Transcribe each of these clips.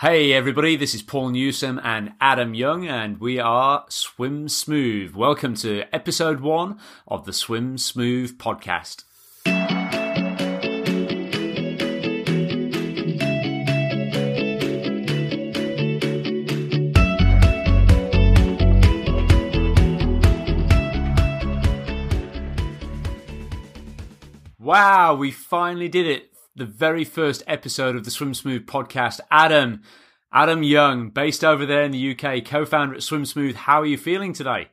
Hey everybody, this is Paul Newsome and Adam Young, and we are Swim Smooth. Welcome to episode one of the Swim Smooth podcast. Wow, we finally did it the very first episode of the Swim Smooth podcast. Adam, Adam Young, based over there in the UK, co-founder at Swim Smooth. How are you feeling today?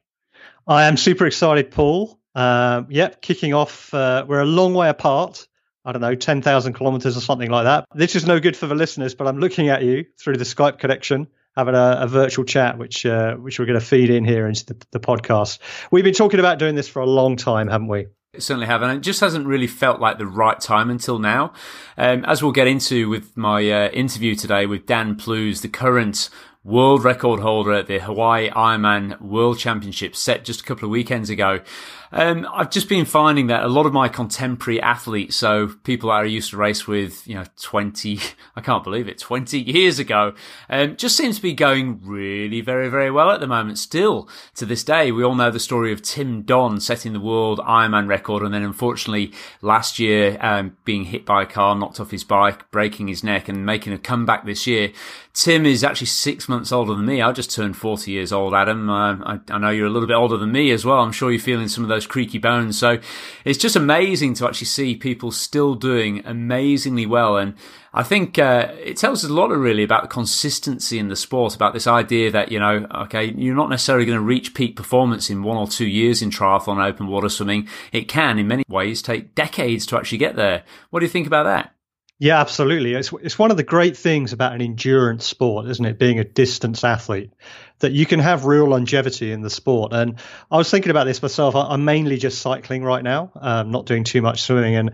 I am super excited, Paul. Uh, yep, kicking off. Uh, we're a long way apart. I don't know, 10,000 kilometers or something like that. This is no good for the listeners, but I'm looking at you through the Skype connection, having a, a virtual chat, which uh, which we're going to feed in here into the, the podcast. We've been talking about doing this for a long time, haven't we? Certainly have, and it just hasn't really felt like the right time until now. Um, as we'll get into with my uh, interview today with Dan Plews, the current world record holder at the Hawaii Ironman World Championship set just a couple of weekends ago. Um, I've just been finding that a lot of my contemporary athletes, so people I used to race with, you know, 20, I can't believe it, 20 years ago, um, just seems to be going really very, very well at the moment. Still to this day, we all know the story of Tim Don setting the world Ironman record and then unfortunately last year, um, being hit by a car, knocked off his bike, breaking his neck and making a comeback this year. Tim is actually six months older than me. I just turned 40 years old, Adam. Uh, I, I know you're a little bit older than me as well. I'm sure you're feeling some of those those creaky bones. So it's just amazing to actually see people still doing amazingly well. And I think uh, it tells us a lot really about the consistency in the sport, about this idea that, you know, okay, you're not necessarily going to reach peak performance in one or two years in triathlon open water swimming. It can, in many ways, take decades to actually get there. What do you think about that? Yeah, absolutely. It's it's one of the great things about an endurance sport, isn't it? Being a distance athlete, that you can have real longevity in the sport. And I was thinking about this myself. I'm mainly just cycling right now, um, not doing too much swimming. And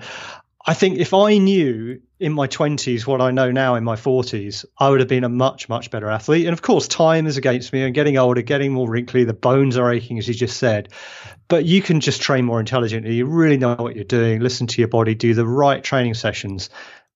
I think if I knew in my 20s what I know now in my 40s, I would have been a much, much better athlete. And of course, time is against me. I'm getting older, getting more wrinkly. The bones are aching, as you just said. But you can just train more intelligently. You really know what you're doing, listen to your body, do the right training sessions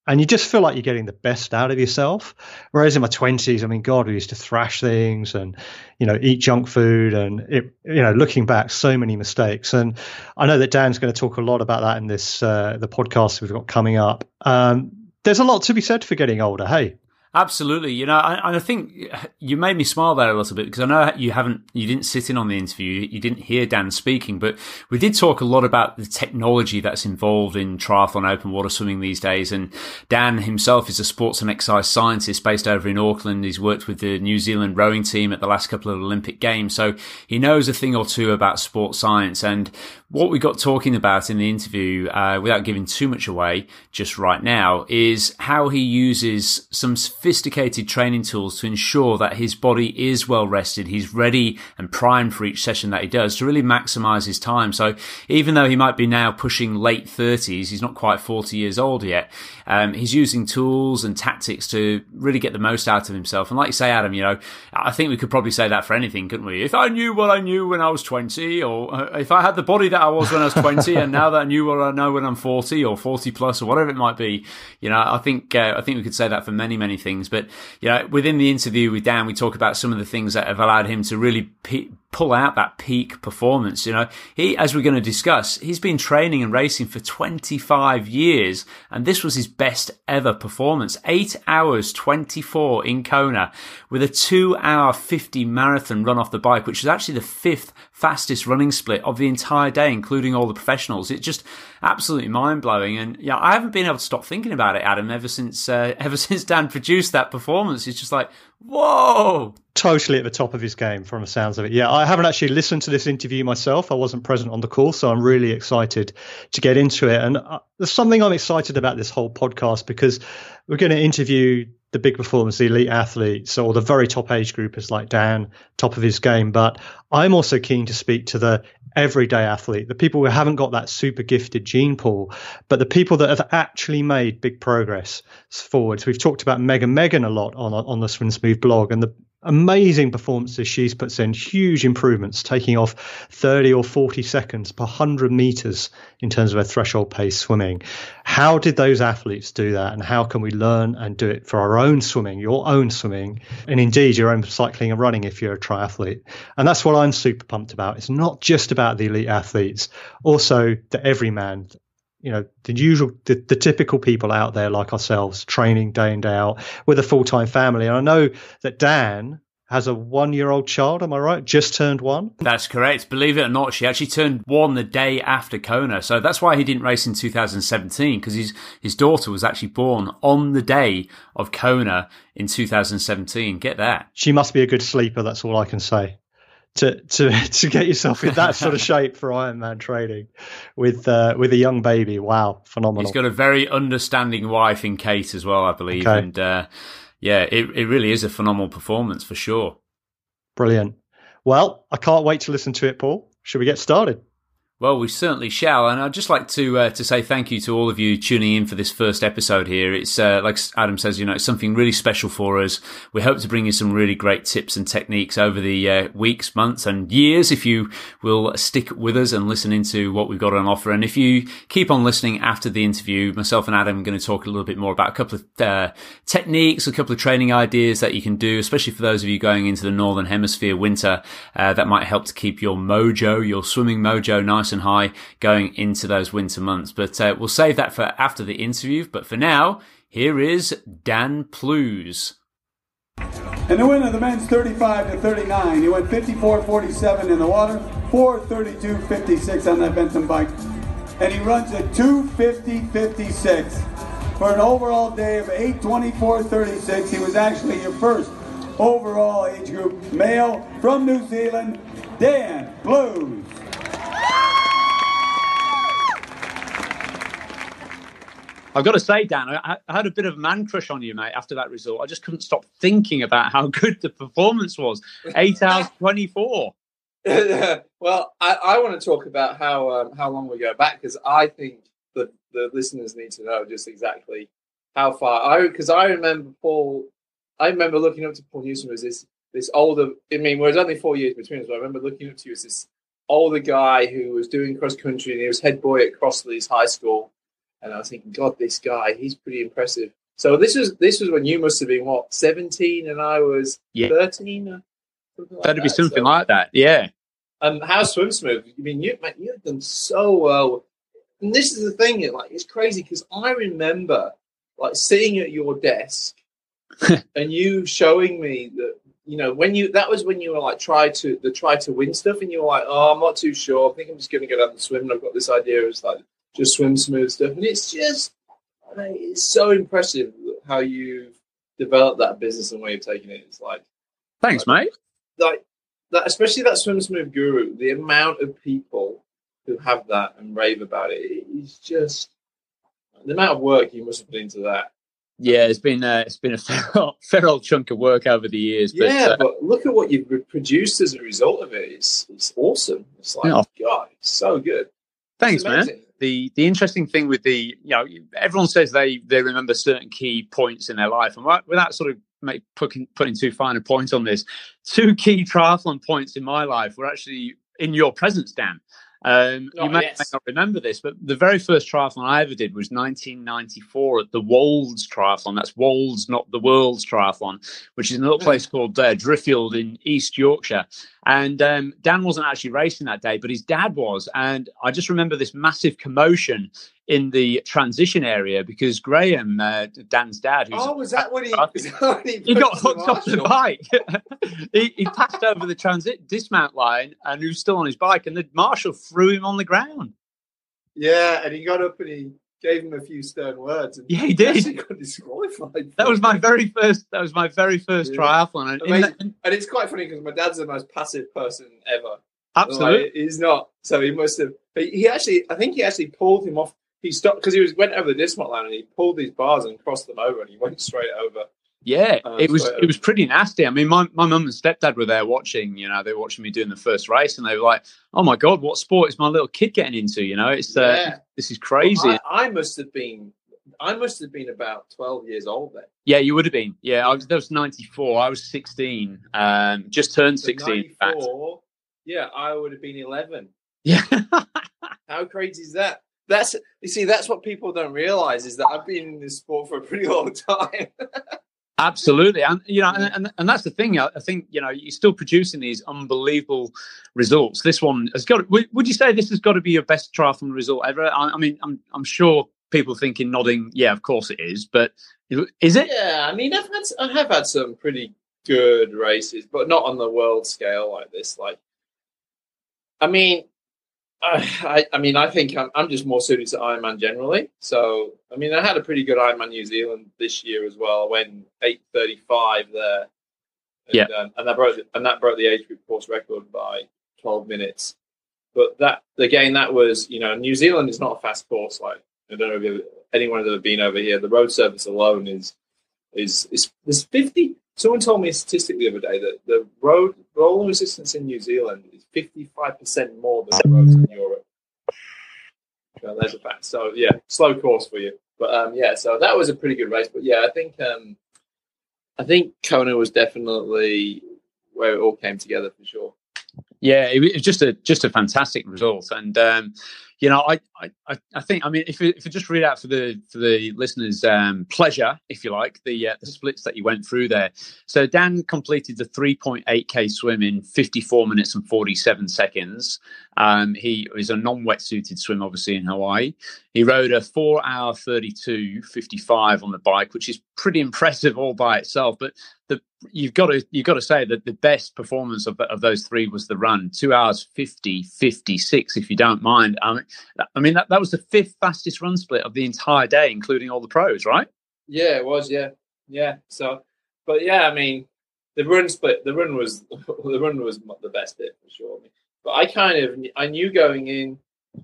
and you just feel like you're getting the best out of yourself. Whereas in my twenties, I mean, God, we used to thrash things and you know eat junk food, and it, you know, looking back, so many mistakes. And I know that Dan's going to talk a lot about that in this uh, the podcast we've got coming up. Um, there's a lot to be said for getting older. Hey, Absolutely, you know, and I think you made me smile there a little bit because I know you haven't, you didn't sit in on the interview, you didn't hear Dan speaking, but we did talk a lot about the technology that's involved in triathlon open water swimming these days. And Dan himself is a sports and exercise scientist based over in Auckland. He's worked with the New Zealand rowing team at the last couple of Olympic games, so he knows a thing or two about sports science. And what we got talking about in the interview, uh, without giving too much away just right now, is how he uses some sophisticated training tools to ensure that his body is well rested. He's ready and primed for each session that he does to really maximize his time. So even though he might be now pushing late 30s, he's not quite 40 years old yet. Um, he's using tools and tactics to really get the most out of himself. And like you say, Adam, you know, I think we could probably say that for anything, couldn't we? If I knew what I knew when I was 20 or uh, if I had the body that I was when I was 20 and now that I knew what I know when I'm 40 or 40 plus or whatever it might be, you know, I think, uh, I think we could say that for many, many things. But, you know, within the interview with Dan, we talk about some of the things that have allowed him to really pe- pull out that peak performance. You know, he, as we're going to discuss, he's been training and racing for 25 years and this was his best ever performance. Eight hours 24 in Kona with a two hour 50 marathon run off the bike, which is actually the fifth fastest running split of the entire day, including all the professionals. It's just absolutely mind blowing. And yeah, I haven't been able to stop thinking about it, Adam, ever since, uh, ever since Dan produced that performance. It's just like, whoa, totally at the top of his game from the sounds of it. Yeah, I haven't actually listened to this interview myself. I wasn't present on the call, so I'm really excited to get into it. And uh, there's something I'm excited about this whole podcast because we're going to interview the big performers, the elite athletes, or the very top age groupers like Dan, top of his game. But I'm also keen to speak to the everyday athlete, the people who haven't got that super gifted gene pool, but the people that have actually made big progress forwards. We've talked about Megan Megan a lot on on the Swim Smooth blog, and the amazing performances she's puts in, huge improvements, taking off 30 or 40 seconds per 100 meters in terms of her threshold pace swimming. How did those athletes do that? And how can we learn and do it for our own swimming, your own swimming, and indeed your own cycling and running if you're a triathlete? And that's what I'm super pumped about. It's not just about the elite athletes, also the everyman, you know the usual the, the, typical people out there like ourselves training day in day out with a full-time family. And i know that dan has a one-year-old child am i right? Just turned one? That's correct. Believe it or not she actually turned one the day after kona. So that's why he didn't race in 2017 because his his daughter was actually born on the day of kona in 2017 get that. She must be a good sleeper that's all i can say to to to get yourself in that sort of shape for Ironman training with uh, with a young baby. Wow, phenomenal! He's got a very understanding wife in Kate as well, I believe, okay. and uh, yeah, it it really is a phenomenal performance for sure. Brilliant. Well, I can't wait to listen to it, Paul. Should we get started? Well, we certainly shall, and I'd just like to uh, to say thank you to all of you tuning in for this first episode here. It's uh, like Adam says, you know, it's something really special for us. We hope to bring you some really great tips and techniques over the uh, weeks, months, and years if you will stick with us and listen into what we've got on offer. And if you keep on listening after the interview, myself and Adam are going to talk a little bit more about a couple of uh, techniques, a couple of training ideas that you can do, especially for those of you going into the northern hemisphere winter, uh, that might help to keep your mojo, your swimming mojo, nice and high going into those winter months. But uh, we'll save that for after the interview. But for now, here is Dan Plews. And the winner, the men's 35 to 39. He went 54.47 in the water, 432.56 on that Benton bike. And he runs a 250.56 for an overall day of 824.36. He was actually your first overall age group male from New Zealand, Dan Plews. I've got to say, Dan, I, I, had a bit of a man crush on you, mate, after that result. I just couldn't stop thinking about how good the performance was. Eight hours 24. well, I, I, want to talk about how um, how long we go back because I think the, the listeners need to know just exactly how far. I Because I remember Paul, I remember looking up to Paul Newsome as this, this older, I mean, there's only four years between us, but I remember looking up to you as this older guy who was doing cross country and he was head boy at Crossleys High School and I was thinking, God, this guy, he's pretty impressive. So this was this was when you must have been what seventeen, and I was yeah. thirteen. Like That'd that. be something so, like that, yeah. And how swim smooth? I mean, you man, you've done so well. And this is the thing, like it's crazy because I remember like sitting at your desk and you showing me that you know when you that was when you were like try to the try to win stuff and you were like oh I'm not too sure I think I'm just going to go down and swim and I've got this idea it's like just swim smooth stuff. And it's just, I it's so impressive how you've developed that business and way of taking it. It's like, thanks, like, mate. Like that, especially that swim smooth guru. The amount of people who have that and rave about it is just the amount of work you must have put into that. Yeah, it's been uh, it's been a fair, fair old chunk of work over the years. But, yeah, uh, but look at what you've produced as a result of it. It's it's awesome. It's like yeah. God, it's so good. Thanks, man the the interesting thing with the you know everyone says they they remember certain key points in their life, and without sort of make, putting putting too fine a point on this, two key triathlon points in my life were actually in your presence, Dan. Um, oh, you may, yes. may, not remember this, but the very first triathlon I ever did was 1994 at the Wolds Triathlon. That's Wolds, not the World's Triathlon, which is a little place called uh, Driffield in East Yorkshire. And um, Dan wasn't actually racing that day, but his dad was. And I just remember this massive commotion in the transition area because Graham, uh, Dan's dad, who's oh, was that when he, he, he got hooked off the bike? he, he, passed over the transit dismount line and he was still on his bike, and the marshal threw him on the ground. Yeah, and he got up and he gave him a few stern words. And yeah, he did. He got disqualified. That was my very first. That was my very first yeah. triathlon, and, that, and it's quite funny because my dad's the most passive person ever. Absolutely, like, he's not. So he must have. He actually, I think he actually pulled him off he stopped because he was went over the dismount line and he pulled these bars and crossed them over and he went straight over. Yeah, uh, it was it was pretty nasty. I mean, my my mum and stepdad were there watching. You know, they were watching me doing the first race, and they were like, "Oh my god, what sport is my little kid getting into?" You know, it's uh, yeah. this is crazy. Well, I, I, must have been I must have been about twelve years old then. Yeah, you would have been. Yeah, I was. That was ninety four. I was sixteen. Um, just turned So sixteen. fact. 94, yeah, I would have been eleven. Yeah. How crazy is that? That's you see, that's what people don't realize is that I've been in this sport for a pretty long time. Absolutely, and you know, and, and, and that's the thing. I, I think you know you're still producing these unbelievable results. This one has got. Would, would you say this has got to be your best triathlon result ever? I, I mean, I'm I'm sure people thinking nodding. Yeah, of course it is. But is it? yeah, I mean, I've had I have had some pretty good races, but not on the world scale like this. Like, I mean, I, I mean, I think I'm, I'm just more suited to Ironman generally. So, I mean, I had a pretty good Ironman New Zealand this year as well. I went 8:35 there, and, Yeah. um, and that broke and that broke the age group course record by 12 minutes. But that again, that was you know, New Zealand is not a fast course. Like I don't know if anyone has ever been over here. The road surface alone is is is there's 50. Someone told me a statistic the other day that the road rolling resistance in New Zealand 55% more than the roads in Europe. Well, there's a fact. So yeah, slow course for you. But um, yeah, so that was a pretty good race. But yeah, I think um, I think Kona was definitely where it all came together for sure. Yeah, it was just a just a fantastic result, and um, you know, I, I I think I mean if you, if you just read out for the for the listeners' um, pleasure, if you like, the uh, the splits that you went through there. So Dan completed the 3.8k swim in 54 minutes and 47 seconds. Um, he is a non-wetsuited swim, obviously in Hawaii. He rode a four hour 32 55 on the bike, which is pretty impressive all by itself. But the you've got to you've got to say that the best performance of, of those three was the run two hours 50 56 if you don't mind mean, I mean that, that was the fifth fastest run split of the entire day including all the pros right Yeah, it was. Yeah, yeah. So, but yeah, I mean, the run split. The run was the run was the best bit for sure. But I kind of I knew going in.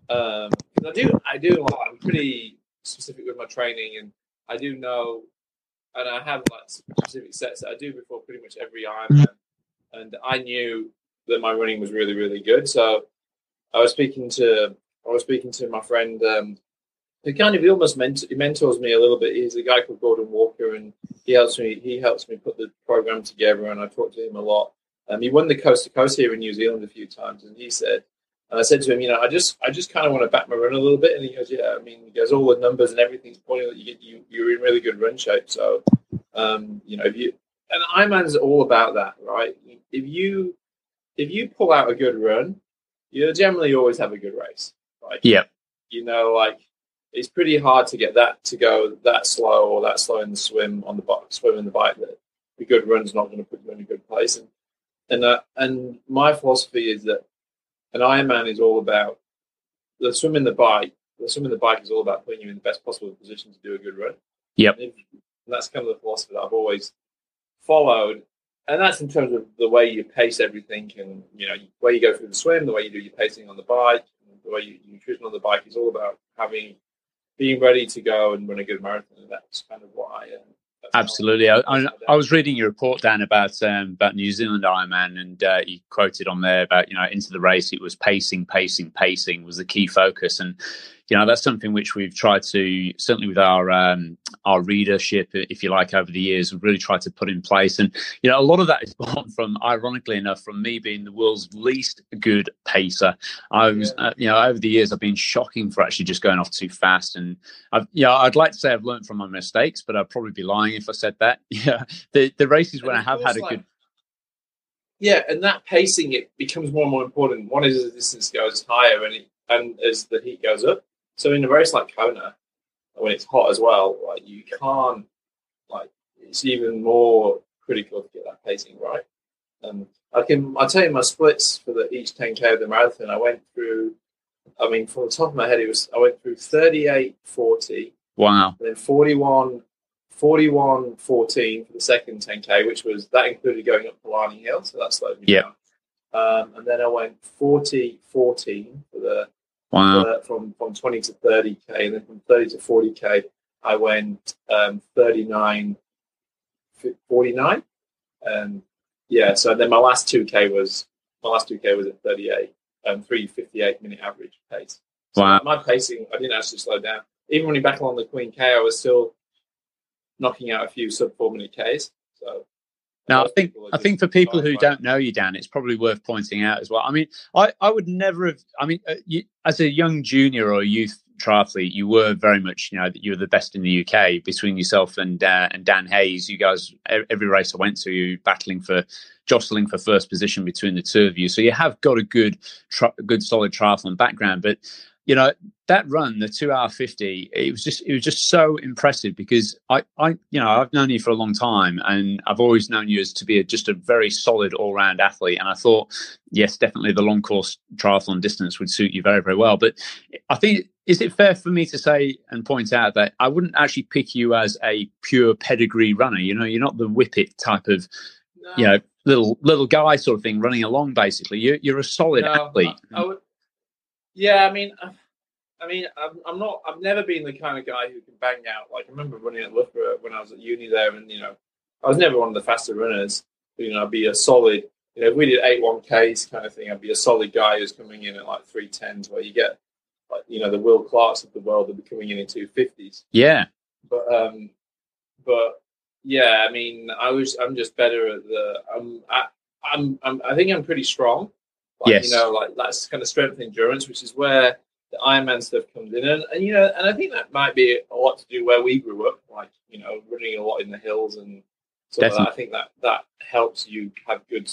Um, I do I do like, I'm pretty specific with my training, and I do know, and I have like specific sets that I do before pretty much every Ironman, and I knew that my running was really really good. So I was speaking to I was speaking to my friend. Um, he kind of almost ment- he mentors me a little bit. He's a guy called Gordon Walker, and he helps me. He helps me put the program together, and I talk to him a lot. Um, he won the coast to coast here in New Zealand a few times, and he said, and I said to him, you know, I just I just kind of want to back my run a little bit, and he goes, yeah, I mean, he goes, all the numbers and everything's pointing that you get you you're in really good run shape. So, um, you know, if you and Ironman's all about that, right? If you if you pull out a good run, you generally always have a good race, right? Yeah. You know, like it's pretty hard to get that to go that slow or that slow in the swim on the bike, swim in the bike. That a good run's not going to put you in a good place. And and uh, and my philosophy is that an Ironman is all about the swim in the bike. The swim in the bike is all about putting you in the best possible position to do a good run. Yep. And, if, and that's kind of the philosophy that I've always followed. And that's in terms of the way you pace everything, and you know, the way you go through the swim, the way you do your pacing on the bike, the way you nutrition on the bike is all about having being ready to go and run a good marathon. And that's kind of what I. Uh, Absolutely. I, I, I was reading your report, Dan, about um, about New Zealand Ironman, and uh, you quoted on there about you know into the race it was pacing, pacing, pacing was the key focus, and you know that's something which we've tried to certainly with our um, our readership, if you like, over the years, we've really tried to put in place, and you know a lot of that is born from, ironically enough, from me being the world's least good pacer. I was, Yeah. uh, you know, over the years I've been shocking for actually just going off too fast, and I've, yeah, I'd like to say I've learned from my mistakes, but I'd probably be lying if I said that. Yeah, the the races when I have had a course, good, Yeah, and that pacing it becomes more and more important. One is as the distance goes higher, and it, and as the heat goes up. So in a race like Kona, when it's hot as well, like you can't like it's even more critical to get that pacing right. And I can I tell you my splits for the each 10k of the marathon. I went through. I mean, from the top of my head, it was I went through 38, 40, wow, and then 41, 41 14 for the second 10k, which was that included going up Palani Hill, so that slowed me Yeah. down. Um, and then I went 40 14 for the wow, uh, from from 20 to 30k, and then from 30 to 40k, I went um, 39 49, and yeah. So then my last 2k was my last 2k was at 38, um, 358 minute average pace. So Wow. my pacing, I didn't actually slow down. even when you back along the Queen K, I was still knocking out a few sub four minute Ks. So now, I think I think for people who don't know you, Dan, it's probably worth pointing out as well. I mean, I, I would never have. I mean, uh, you, as a young junior or youth triathlete, you were very much, you know, you were the best in the UK between yourself and uh, and Dan Hayes. You guys, every race I went to, you battling for jostling for first position between the two of you. So you have got a good, tri- good solid triathlon background. But you know that run, the two hour fifty, it was just it was just so impressive because I, I you know I've known you for a long time and I've always known you as to be a, just a very solid all round athlete. And I thought, yes, definitely the long course triathlon distance would suit you very very well. But I think is it fair for me to say and point out that I wouldn't actually pick you as a pure pedigree runner? You know, you're not the whippet type of, no. you know, little little guy sort of thing running along. Basically, you're you're a solid no, athlete. I, I would, yeah, I mean, I mean, I'm, I'm not. I've never been the kind of guy who can bang out. Like I remember running at Loughborough when I was at uni there, and you know, I was never one of the faster runners. You know, I'd be a solid. You know, if we did eight one Ks kind of thing, I'd be a solid guy who's coming in at like three tens, where you get like you know the Will Clarkes of the world that be coming in in two fifties. Yeah, but um, but yeah, I mean, I was. I'm just better at the. I'm. I, I'm. I'm I think I'm pretty strong. Like, yes. You know, like that's kind of strength endurance, which is where the Ironman stuff comes in, and, and you know, and I think that might be a lot to do where we grew up, like you know, running a lot in the hills and so I think that that helps you have good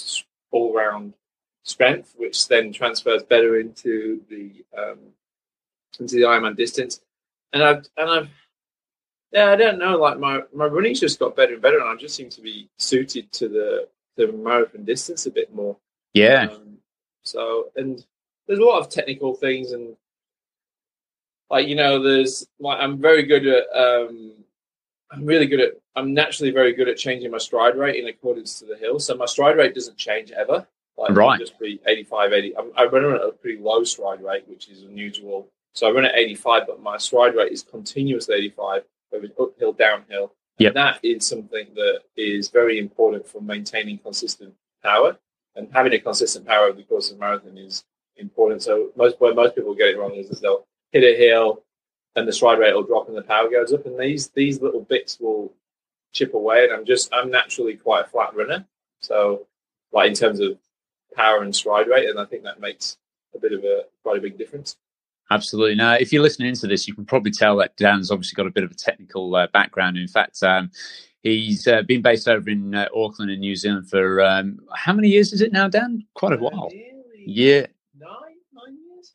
all round strength, which then transfers better into the um, into the Ironman distance. And I've and I've yeah, I don't know, like my my running's just got better and better, and I just seem to be suited to the the marathon distance a bit more. Yeah. Um, so and there's a lot of technical things and like you know there's like i'm very good at um i'm really good at i'm naturally very good at changing my stride rate in accordance to the hill. So my stride rate doesn't change ever. Like right. just be 85 80 I'm, i run at a pretty low stride rate which is unusual. So i run at 85 but my stride rate is continuously 85 whether uphill downhill. Yep. that is something that is very important for maintaining consistent power. And having a consistent power over the course of a marathon is important. So most where most people get it wrong is they'll hit a hill, and the stride rate will drop and the power goes up. And these these little bits will chip away. And I'm just I'm naturally quite a flat runner, so like in terms of power and stride rate, and I think that makes a bit of a quite a big difference. Absolutely. Now, if you're listening to this, you can probably tell that Dan's obviously got a bit of a technical uh, background. In fact, um, he's uh, been based over in uh, Auckland in New Zealand for um, how many years is it now, Dan? Quite a while. Yeah,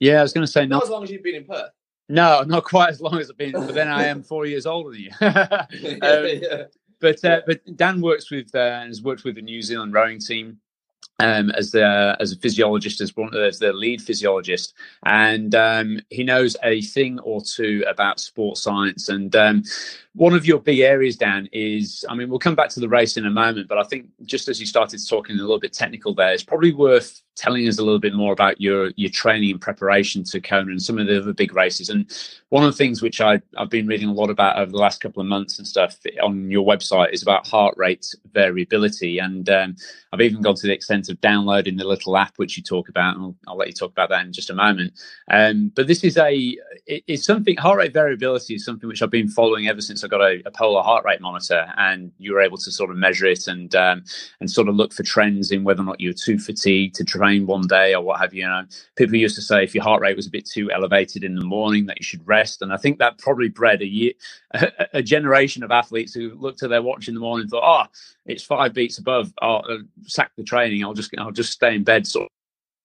yeah, I was going to say not, not as long as you've been in Perth. No, not quite as long as I've been, but then I am four years older than you. um, yeah. But uh, but Dan works with uh, has worked with the New Zealand rowing team um, as the as a physiologist, as one as the lead physiologist, and um, he knows a thing or two about sports science. And um, one of your big areas, Dan, is I mean, we'll come back to the race in a moment, but I think just as you started talking a little bit technical there, it's probably worth telling us a little bit more about your your training and preparation to Kona and some of the other big races. And one of the things which I, I've been reading a lot about over the last couple of months and stuff on your website is about heart rate variability. And um, I've even gone to the extent of downloading the little app which you talk about, and I'll, I'll let you talk about that in just a moment. Um, but this is a it, it's something heart rate variability is something which I've been following ever since I got a, a polar heart rate monitor, and you were able to sort of measure it and um, and sort of look for trends in whether or not you were too fatigued to train one day or what have you. you know, people used to say if your heart rate was a bit too elevated in the morning that you should rest, and I think that probably bred a year a, a generation of athletes who looked at their watch in the morning and thought, oh, it's five beats above. I'll uh, sack the training. I'll just I'll just stay in bed. Sort. Of.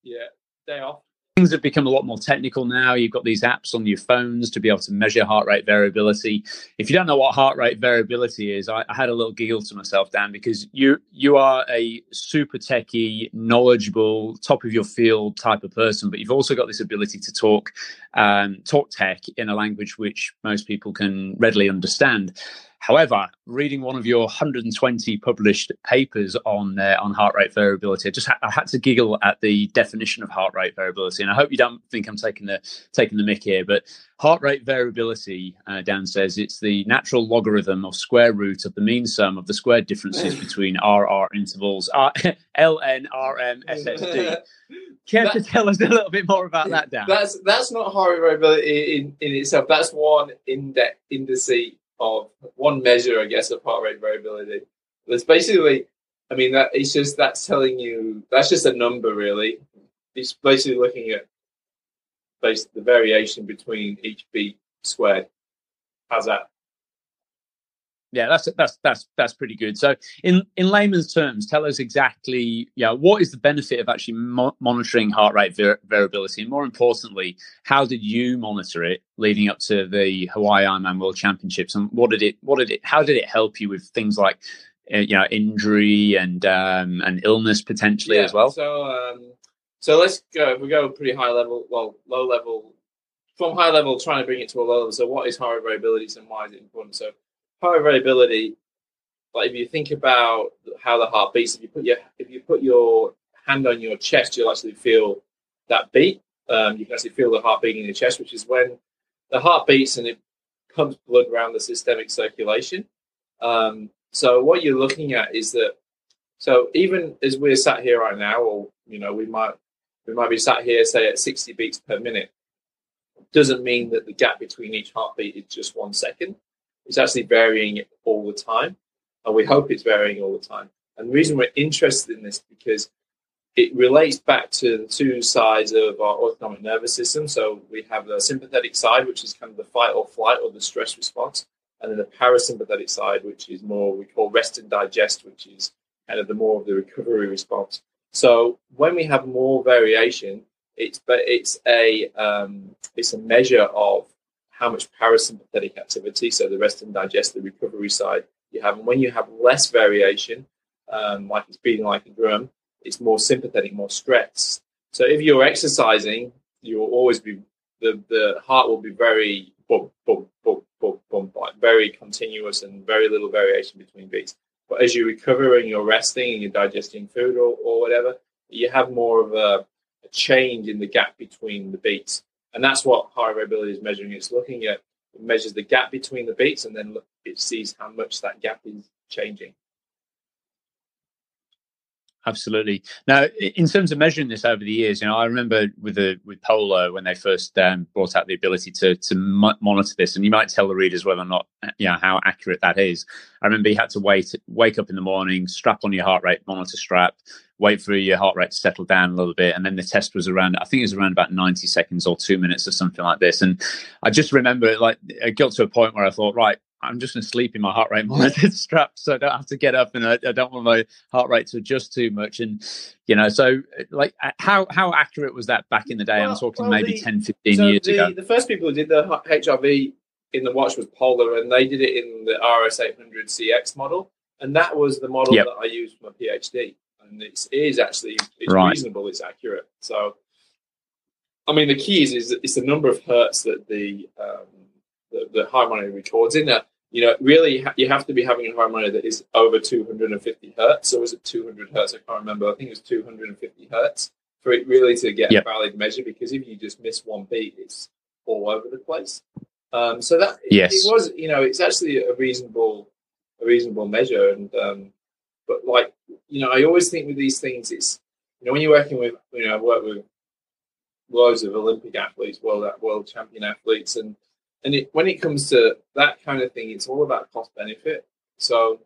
Yeah, day off things have become a lot more technical now. You've got these apps on your phones to be able to measure heart rate variability. If you don't know what heart rate variability is, I, I had a little giggle to myself, Dan, because you you are a super techie, knowledgeable, top of your field type of person, but you've also got this ability to talk um, talk tech in a language which most people can readily understand. However, reading one of your 120 published papers on uh, on heart rate variability, I just ha- I had to giggle at the definition of heart rate variability, and I hope you don't think I'm taking the taking the mick here. But heart rate variability, uh, Dan says, it's the natural logarithm or square root of the mean sum of the squared differences between RR intervals, R- LN, RM, SSD. care to tell us a little bit more about that, Dan? That's that's not heart rate variability in, in itself. That's one index indice of one measure, I guess, of heart rate variability. It's basically, I mean, that it's just that's telling you that's just a number, really. It's basically looking at the variation between each beat squared. How's that? Yeah, that's that's that's that's pretty good. So, in in layman's terms, tell us exactly, yeah, what is the benefit of actually mo- monitoring heart rate var- variability, and more importantly, how did you monitor it leading up to the Hawaii Ironman World Championships, and what did it, what did it, how did it help you with things like, uh, you know, injury and um, and illness potentially as well? So, um, so let's go. If we go pretty high level, well, low level, from high level, trying to bring it to a low level. So, what is heart rate variability and why is it important? So, heart variability, like if you think about how the heart beats, if you put your if you put your hand on your chest, you'll actually feel that beat. Um, you can actually feel the heart beating in your chest, which is when the heart beats and it pumps blood around the systemic circulation. Um, so what you're looking at is that so even as we're sat here right now, or you know, we might we might be sat here say at 60 beats per minute, doesn't mean that the gap between each heartbeat is just one second. It's actually varying all the time, and we hope it's varying all the time. And the reason we're interested in this because it relates back to the two sides of our autonomic nervous system. So we have the sympathetic side, which is kind of the fight or flight or the stress response, and then the parasympathetic side, which is more we call rest and digest, which is kind of the more of the recovery response. So when we have more variation, it's but it's a um, it's a measure of how much parasympathetic activity, so the rest and digest, the recovery side you have. And when you have less variation, um, like it's beating like a drum, it's more sympathetic, more stress. So if you're exercising, you'll always be the the heart will be very very continuous and very little variation between beats. But as you recover and you're resting and you're digesting food or, or whatever, you have more of a, a change in the gap between the beats. And that's what heart variability is measuring. It's looking at, it measures the gap between the beats and then look, it sees how much that gap is changing. Absolutely. Now, in terms of measuring this over the years, you know, I remember with the with Polar when they first um, brought out the ability to to mo- monitor this, and you might tell the readers whether or not, you know, how accurate that is. I remember you had to wait, wake up in the morning, strap on your heart rate monitor strap, wait for your heart rate to settle down a little bit, and then the test was around. I think it was around about ninety seconds or two minutes or something like this. And I just remember, it like, it got to a point where I thought, right, I'm just going to sleep in my heart rate monitor strap, so I don't have to get up, and I, I, don't want my heart rate to adjust too much. And you know, so like, how how accurate was that back in the day? Well, I'm talking well, maybe the- 10, 15 So years the, ago. the first people who did the HRV in the watch was Polar, and they did it in the RS800 CX model, and that was the model Yep. that I used for my PhD. And it's, it is actually it's Right. reasonable, it's accurate. So, I mean, the key is, is it's the number of hertz that the um, the, the harmonic records in there. You know, really, ha- you have to be having a harmonic that is over 250 hertz. Or was it 200 hertz? I can't remember. I think it was 250 hertz for it really to get Yep. a valid measure. Because if you just miss one beat, it's all over the place. Um, so that Yes. it was, you know, it's actually a reasonable, a reasonable measure. And um, but like, you know, I always think with these things, it's you know, when you're working with, you know, I've worked with loads of Olympic athletes, world world champion athletes, and and it, when it comes to that kind of thing, it's all about cost benefit. So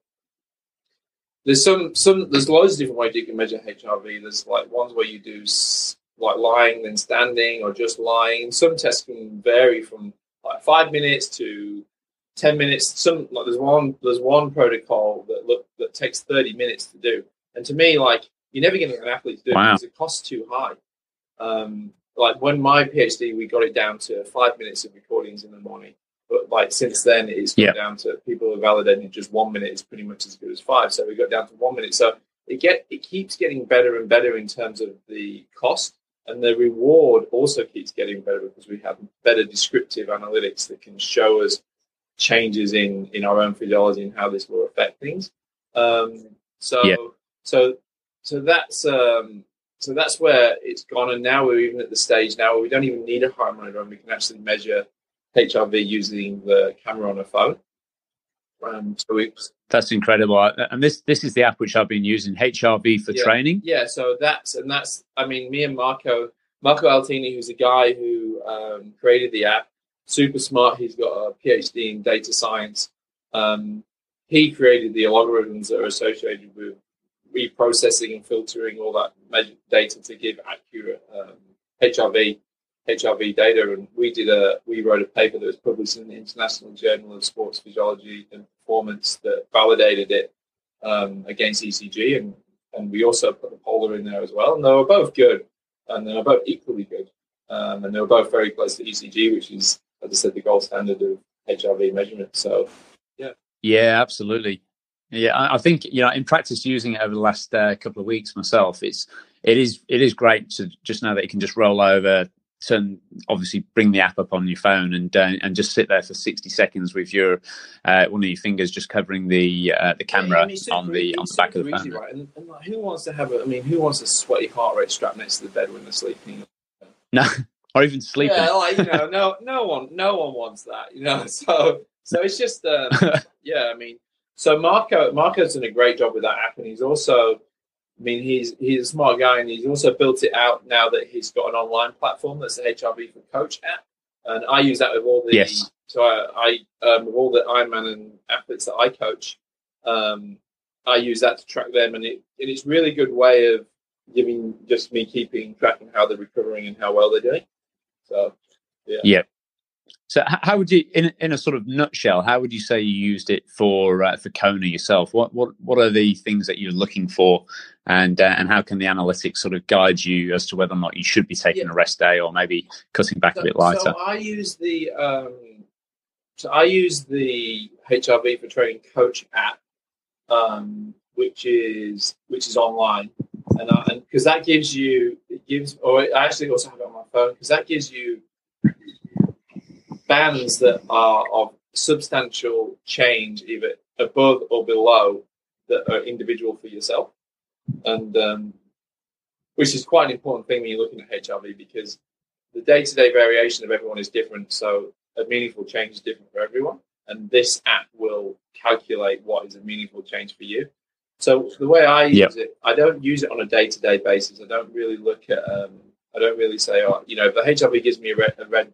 there's some some there's loads of different ways you can measure HRV. There's like ones where you do like lying then standing or just lying. Some tests can vary from like five minutes to ten minutes. Some like there's one there's one protocol that look that takes thirty minutes to do. And to me, like you're never going to get an athlete to do it because it costs too high. Um, like when my PhD, we got it down to five minutes of recordings in the morning. But like since then, it's Yeah. down to people have validated just one minute is pretty much as good as five. So we got down to one minute. So it get it keeps getting better and better in terms of the cost, and the reward also keeps getting better because we have better descriptive analytics that can show us changes in in our own physiology and how this will affect things. Um, so Yeah. so so that's um, so that's where it's gone, and now we're even at the stage now where we don't even need a heart monitor, and we can actually measure HRV using the camera on a phone. Um, so we, That's incredible. And this this is the app which I've been using, HRV for Yeah. training. Yeah, so that's and that's I mean, me and Marco Marco Altini, who's a guy who um, created the app, super smart. He's got a PhD in data science. Um, he created the algorithms that are associated with reprocessing and filtering all that data to give accurate um, HRV HRV data. And we did a we wrote a paper that was published in the International Journal of Sports Physiology and Performance that validated it um, against ECG, and and we also put the polar in there as well. And they were both good, and they were both equally good, um, and they were both very close to ECG, which is, as I said, the gold standard of HRV measurement. So yeah, Yeah, absolutely. Yeah, I I think you know, in practice, using it over the last uh, couple of weeks myself, it's it is it is great to just know that you can just roll over, turn obviously bring the app up on your phone and uh, and just sit there for sixty seconds with your uh, one of your fingers just covering the uh, the camera super- on the on the back of the easy, phone. right? And, and like, who wants to have a? I mean, who wants a sweaty heart rate strap next to the bed when they're sleeping? No, or even sleeping. Yeah, like you know, no, no one, no one wants that, you know. So, so it's just, um, yeah. I mean, so Marco, Marco's done a great job with that app, and he's also, I mean, he's he's a smart guy, and he's also built it out now that he's got an online platform that's the HRV for Coach app, and I use that with all the, Yes. so I, I um, with all the Ironman and athletes that I coach, um, I use that to track them, and it and it's really good way of giving just me keeping track of how they're recovering and how well they're doing. So So, how would you, in in a sort of nutshell, how would you say you used it for uh, for Kona yourself? What what what are the things that you're looking for, and uh, and how can the analytics sort of guide you as to whether or not you should be taking Yeah. a rest day or maybe cutting back a bit lighter? so I use the um, so I use the HRV for Training Coach app, um, which is which is online, and and because that gives you it gives, or I actually also have it on my phone because that gives you bands that are of substantial change, either above or below, that are individual for yourself, and um, which is quite an important thing when you're looking at HRV because the day-to-day variation of everyone is different. So a meaningful change is different for everyone, and this app will calculate what is a meaningful change for you. So the way I use Yep. it, I don't use it on a day-to-day basis. I don't really look at. Um, I don't really say, oh, you know, if the HRV gives me a red, a red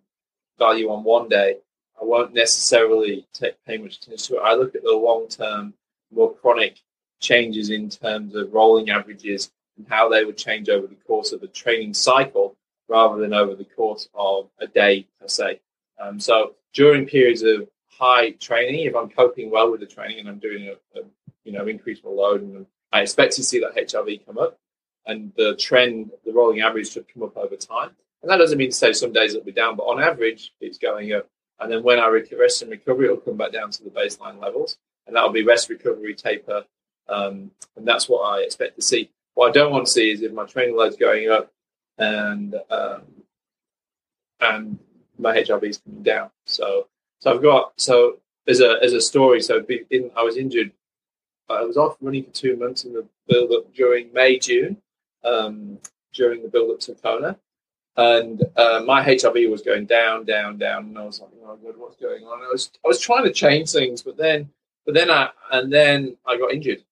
value on one day, I won't necessarily take pay much attention to it. I look at the long-term, more chronic changes in terms of rolling averages and how they would change over the course of a training cycle rather than over the course of a day per se. Um, so during periods of high training, if I'm coping well with the training and I'm doing a, a you know increase my load, and I expect to see that HRV come up, and the trend, the rolling average should come up over time. And that doesn't mean to say some days it'll be down, but on average, it's going up. And then when I rest and recovery, it'll come back down to the baseline levels, and that'll be rest, recovery, taper, um, and that's what I expect to see. What I don't want to see is if my training load's going up and um, and my HRV is coming down. So so I've got so as a as a story. So in, I was injured. I was off running for two months in the build up during May June um, during the build up to Kona. And uh, my HRV was going down, down, down, and I was like, "Oh God, what's going on?" I was, I was trying to change things, but then, but then I, and then I got injured,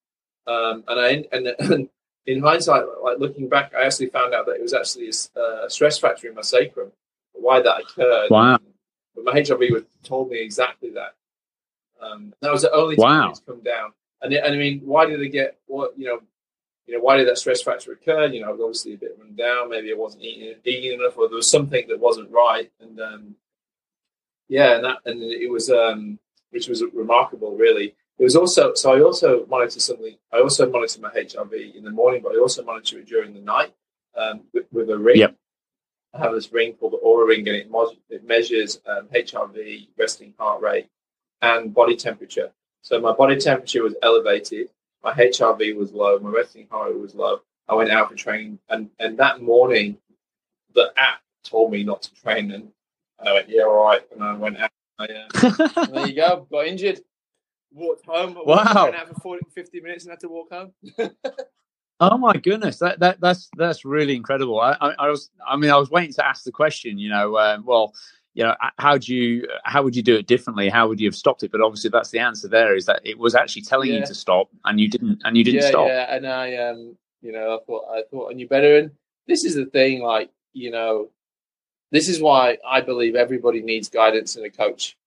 um, and I, and, and in hindsight, like looking back, I actually found out that it was actually a, uh, stress fracture in my sacrum. Why that occurred? Wow. But my HRV was, told me exactly that. Um, that was the only time Wow. it's come down. And, and I mean, why did it get what you know? You know, why did that stress fracture occur? You know, I was obviously a bit run down. Maybe I wasn't eating, eating enough, or there was something that wasn't right. And um, yeah, and that and it was um, which was remarkable, really. It was also so I also monitor something. I also monitor my HRV in the morning, but I also monitor it during the night um, with, with a ring. Yep. I have this ring called the Oura Ring, and it, mo- it measures um, HRV, resting heart rate, and body temperature. So my body temperature was elevated, my HRV was low, my resting heart rate was low. I went out for training, and and that morning, the app told me not to train, and I went, yeah, all right, and I went out. I, uh, there you go. Got injured. Walked home. Wow. Went out for 40, 50 minutes and had to walk home. Oh my goodness, that, that that's that's really incredible. I, I, I was, I mean, I was waiting to ask the question. You know, um, well, you know, how do you, how would you do it differently? How would you have stopped it? But obviously, that's the answer. There is that it was actually telling Yeah. you to stop, and you didn't, and you didn't yeah, stop. Yeah, and I um, you know, I thought I thought I knew better. And this is the thing, like you know, this is why I believe everybody needs guidance and a coach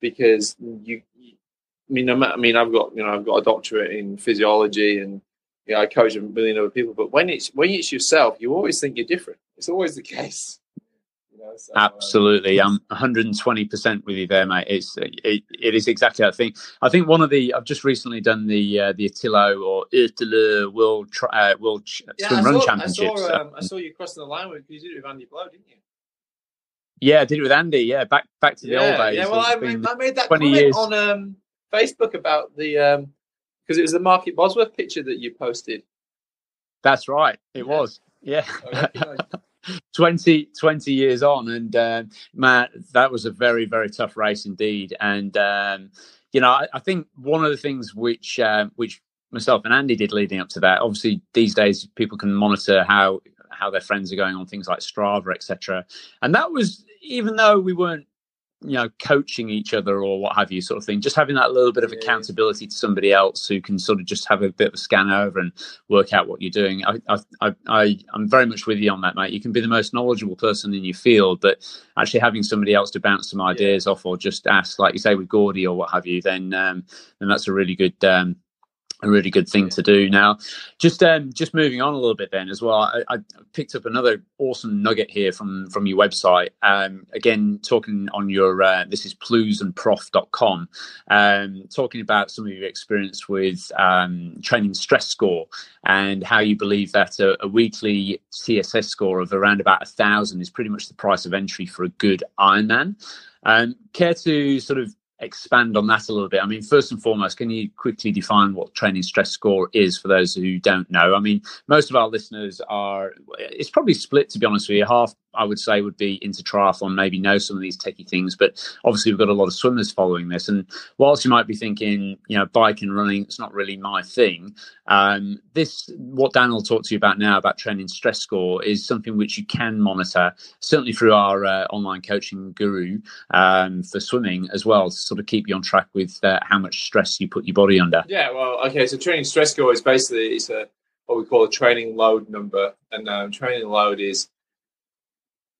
because you. I mean, no matter, I mean, I've got you know, I've got a doctorate in physiology, and you know, I coach a million other people. But when it's when it's yourself, you always think you're different. It's always the case. So, um, Absolutely, I'm 120 percent with you there, mate. It's it, it is exactly that thing. I think one of the I've just recently done the uh, the ÖTILLÖ or ÖTILLÖ World tri- uh, World Ch- yeah, Swim Run saw, I Championships. saw, um, I saw you crossing the line with you did it with Andy Blow, didn't you? yeah, I did it with Andy. Yeah, back back to the old days. Yeah, well, I made, I made that 20 comment years. on um, Facebook about the um because it was the Market Bosworth picture that you posted. that's right. It Yeah. was. Yeah. I 20, 20 years on and um, matt that was a very very tough race indeed. And um, you know I, I think one of the things which um, which myself and andy did leading up to that obviously these days people can monitor how how their friends are going on things like strava etc and that was even though we weren't you know coaching each other or what have you sort of thing just having that little bit of Yeah. accountability to somebody else who can sort of just have a bit of a scan over and work out what you're doing. I, I, I, I, I'm very much with you on that, mate. You can be the most knowledgeable person in your field, but actually having somebody else to bounce some ideas off or just ask, like you say with Gordy or what have you, then um, then that's a really good um, a really good thing to do. Now, just um, just moving on a little bit then as well. I, I picked up another awesome nugget here from from your website. Um, again, talking on your uh, this is plewsandprof.com, um, talking about some of your experience with um, training stress score and how you believe that a, a weekly TSS score of around about a thousand is pretty much the price of entry for a good Ironman. Um, care to sort of expand on that a little bit? I mean, first and foremost, can you quickly define what training stress score is for those who don't know? I mean, most of our listeners are, it's probably split to be honest with you. Half, I would say, would be into triathlon, maybe know some of these techie things, but obviously we've got a lot of swimmers following this. And whilst you might be thinking, you know, bike and running, it's not really my thing. Um, this, what Dan will talk to you about now about training stress score is something which you can monitor, certainly through our uh, online coaching guru um, for swimming as well, to sort of keep you on track with uh, how much stress you put your body under. Yeah, well, okay. So training stress score is basically it's a what we call a training load number, and um, training load is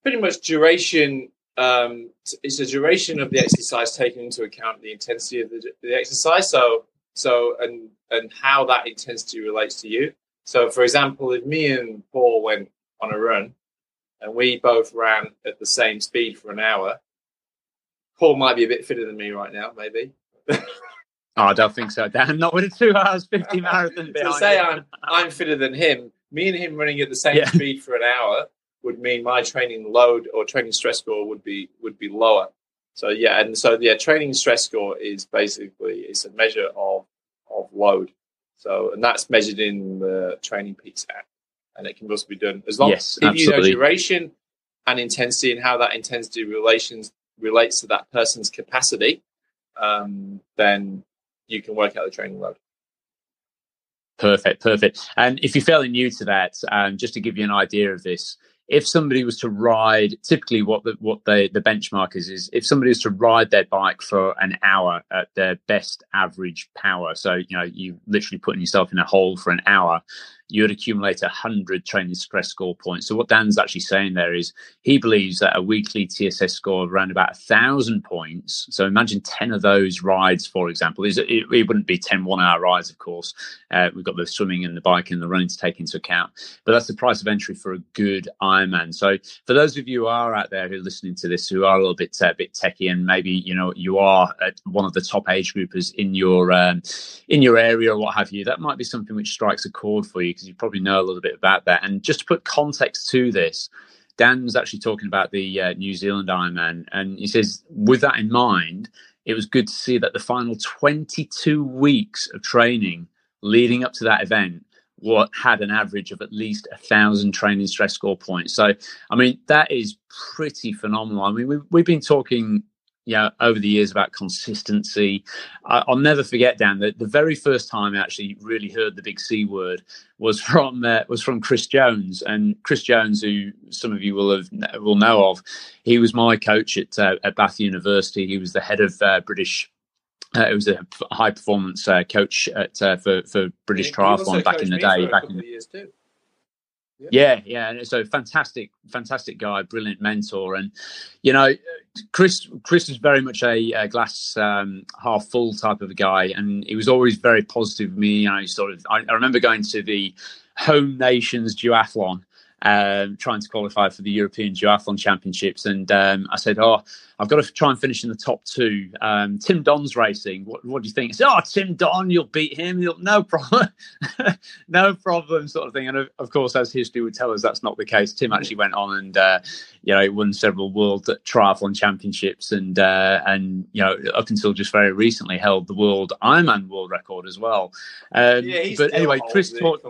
pretty much duration. Um, it's the duration of the exercise taking into account the intensity of the, the exercise. So, so and and how that intensity relates to you. So, for example, if me and Paul went on a run, and we both ran at the same speed for an hour, Paul might be a bit fitter than me right now, maybe. Oh, I don't think so, Dan. Not with a two hours 50 marathon to say. I'm I'm fitter than him, me and him running at the same Yeah. speed for an hour would mean my training load or training stress score would be would be lower. So yeah, and so yeah, training stress score is basically it's a measure of of load. So and that's measured in the Training Peaks app, and it can also be done as long Yes, if you know duration and intensity and how that intensity relations relates to that person's capacity. Um, then you can work out the training load. Perfect, perfect. And if you're fairly new to that, um, just to give you an idea of this, if somebody was to ride, typically what the what the the benchmark is is if somebody was to ride their bike for an hour at their best average power, so you know you literally putting yourself in a hole for an hour, you would accumulate a hundred training stress score points. So what Dan's actually saying there is he believes that a weekly TSS score of around about a thousand points. So imagine ten of those rides, for example, it, it wouldn't be 10 one hour rides, of course. Uh, we've got the swimming and the biking and the running to take into account, but that's the price of entry for a good Ironman. So for those of you who are out there who are listening to this, who are a little bit uh, bit techie, and maybe you know you are one of the top age groupers in your um, in your area or what have you, that might be something which strikes a chord for you because you probably know a little bit about that. And just to put context to this, Dan was actually talking about the uh, New Zealand Ironman, and he says, with that in mind, it was good to see that the final 22 weeks of training leading up to that event what had an average of at least a thousand training stress score points. So, I mean, that is pretty phenomenal. I mean, we've, we've been talking yeah, over the years about consistency. I, will never forget, Dan, that the very first time I actually really heard the big C word was from uh, was from Chris Jones, and Chris Jones, who some of you will have will know of, he was my coach at uh, at Bath University. He was the head of uh, British. Uh, it was a high performance uh, coach at, uh, for for British triathlon back in the day. Back in the years too. Yeah, yeah, and so fantastic, fantastic guy, brilliant mentor, and you know, Chris. Chris is very much a, a glass um, half full type of a guy, and he was always very positive with me. You know, sort of. I, I remember going to the Home Nations duathlon um, trying to qualify for the European Duathlon Championships. And um, I said, Oh, I've got to try and finish in the top two. Um, Tim Don's racing. What, what do you think? I said, Oh, Tim Don, you'll beat him. You'll, no problem. no problem, sort of thing. And of, of, course, as history would tell us, that's not the case. Tim actually went on and, uh, you know, won several world triathlon championships and, uh, and, you know, up until just very recently held the world Ironman world record as well. Um, yeah, but anyway, Chris talked.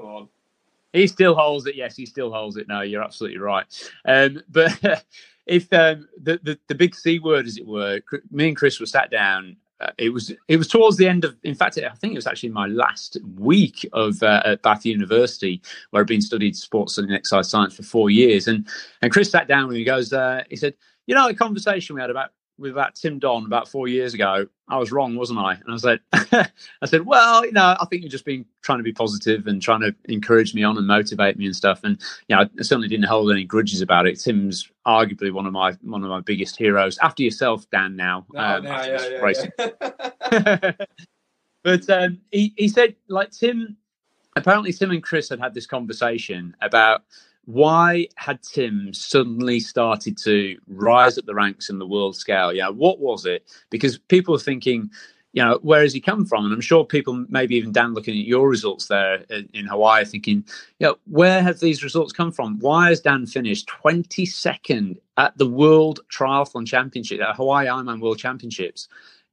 He still holds it. Yes, he still holds it. No, you're absolutely right. Um, but if um, the, the, the big C word, as it were, me and Chris were sat down. Uh, it was it was towards the end of. In fact, I think it was actually my last week of uh, at Bath University, where I've been studied sports and exercise science for four years. And and Chris sat down and he goes, uh, he said, you know, the conversation we had about with that Tim Don about four years ago, I was wrong, wasn't I? And I said, I said, well, you know, I think you've just been trying to be positive and trying to encourage me on and motivate me and stuff. And you know, I certainly didn't hold any grudges about it. Tim's arguably one of my one of my biggest heroes after yourself, Dan. Now, oh, um, yeah, yeah, yeah, but um, he he said like Tim. Apparently, Tim and Chris had had this conversation about why had Tim suddenly started to rise up the ranks in the world scale? Yeah, what was it? Because people are thinking, you know, where has he come from? And I'm sure people, maybe even Dan, looking at your results there in, Hawaii, thinking, you know, where have these results come from? Why has Dan finished 22nd at the World Triathlon Championship, at Hawaii Ironman World Championships?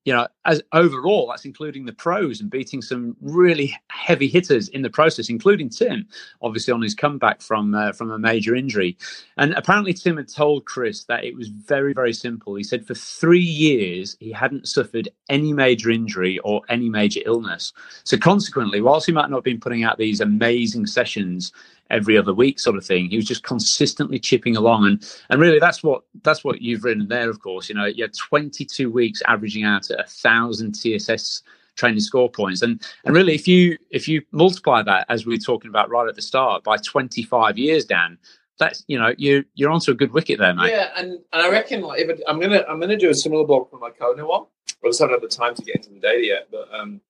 You know, as overall, that's including the pros and beating some really heavy hitters in the process, including Tim, obviously on his comeback from uh, from a major injury. And apparently, Tim had told Chris that it was very, very simple. He said for three years he hadn't suffered any major injury or any major illness. So consequently, whilst he might not have been putting out these amazing sessions every other week sort of thing. He was just consistently chipping along, and and really that's what that's what you've written there. Of course, you know, you had 22 weeks averaging out at a thousand TSS training score points, and and really if you if you multiply that as we were talking about right at the start by 25 years, Dan. That's you know you you're onto a good wicket there, mate. Yeah, and, and I reckon like if it, I'm gonna I'm gonna do a similar blog for my Kona one. I just haven't had the time to get into the data yet, but um,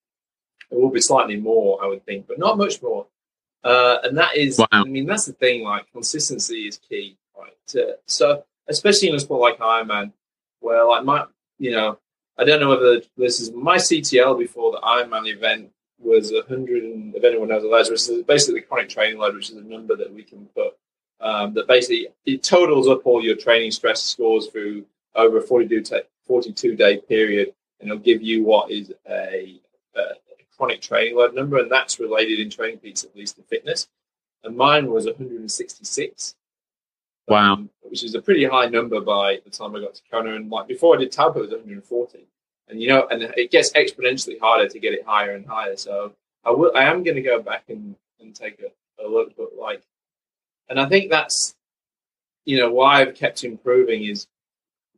it will be slightly more, I would think, but not much more. Uh, and that is, wow. I mean, that's the thing. Like consistency is key, right? To, so especially in a sport like Ironman, where like my, you know, I don't know whether this is my CTL before the Ironman event was a hundred, and if anyone knows the load, which is basically the chronic training load, which is a number that we can put um, that basically it totals up all your training stress scores through over a 42, 42 day period, and it'll give you what is a, a chronic training load number, and that's related in training peaks at least to fitness. And mine was 166. Wow. Um, which is a pretty high number by the time I got to Kona. And like before I did Taupo, it was 140. And you know, and it gets exponentially harder to get it higher and higher. So I will, I am going to go back and, and take a, a look, but like, and I think that's, you know, why I've kept improving is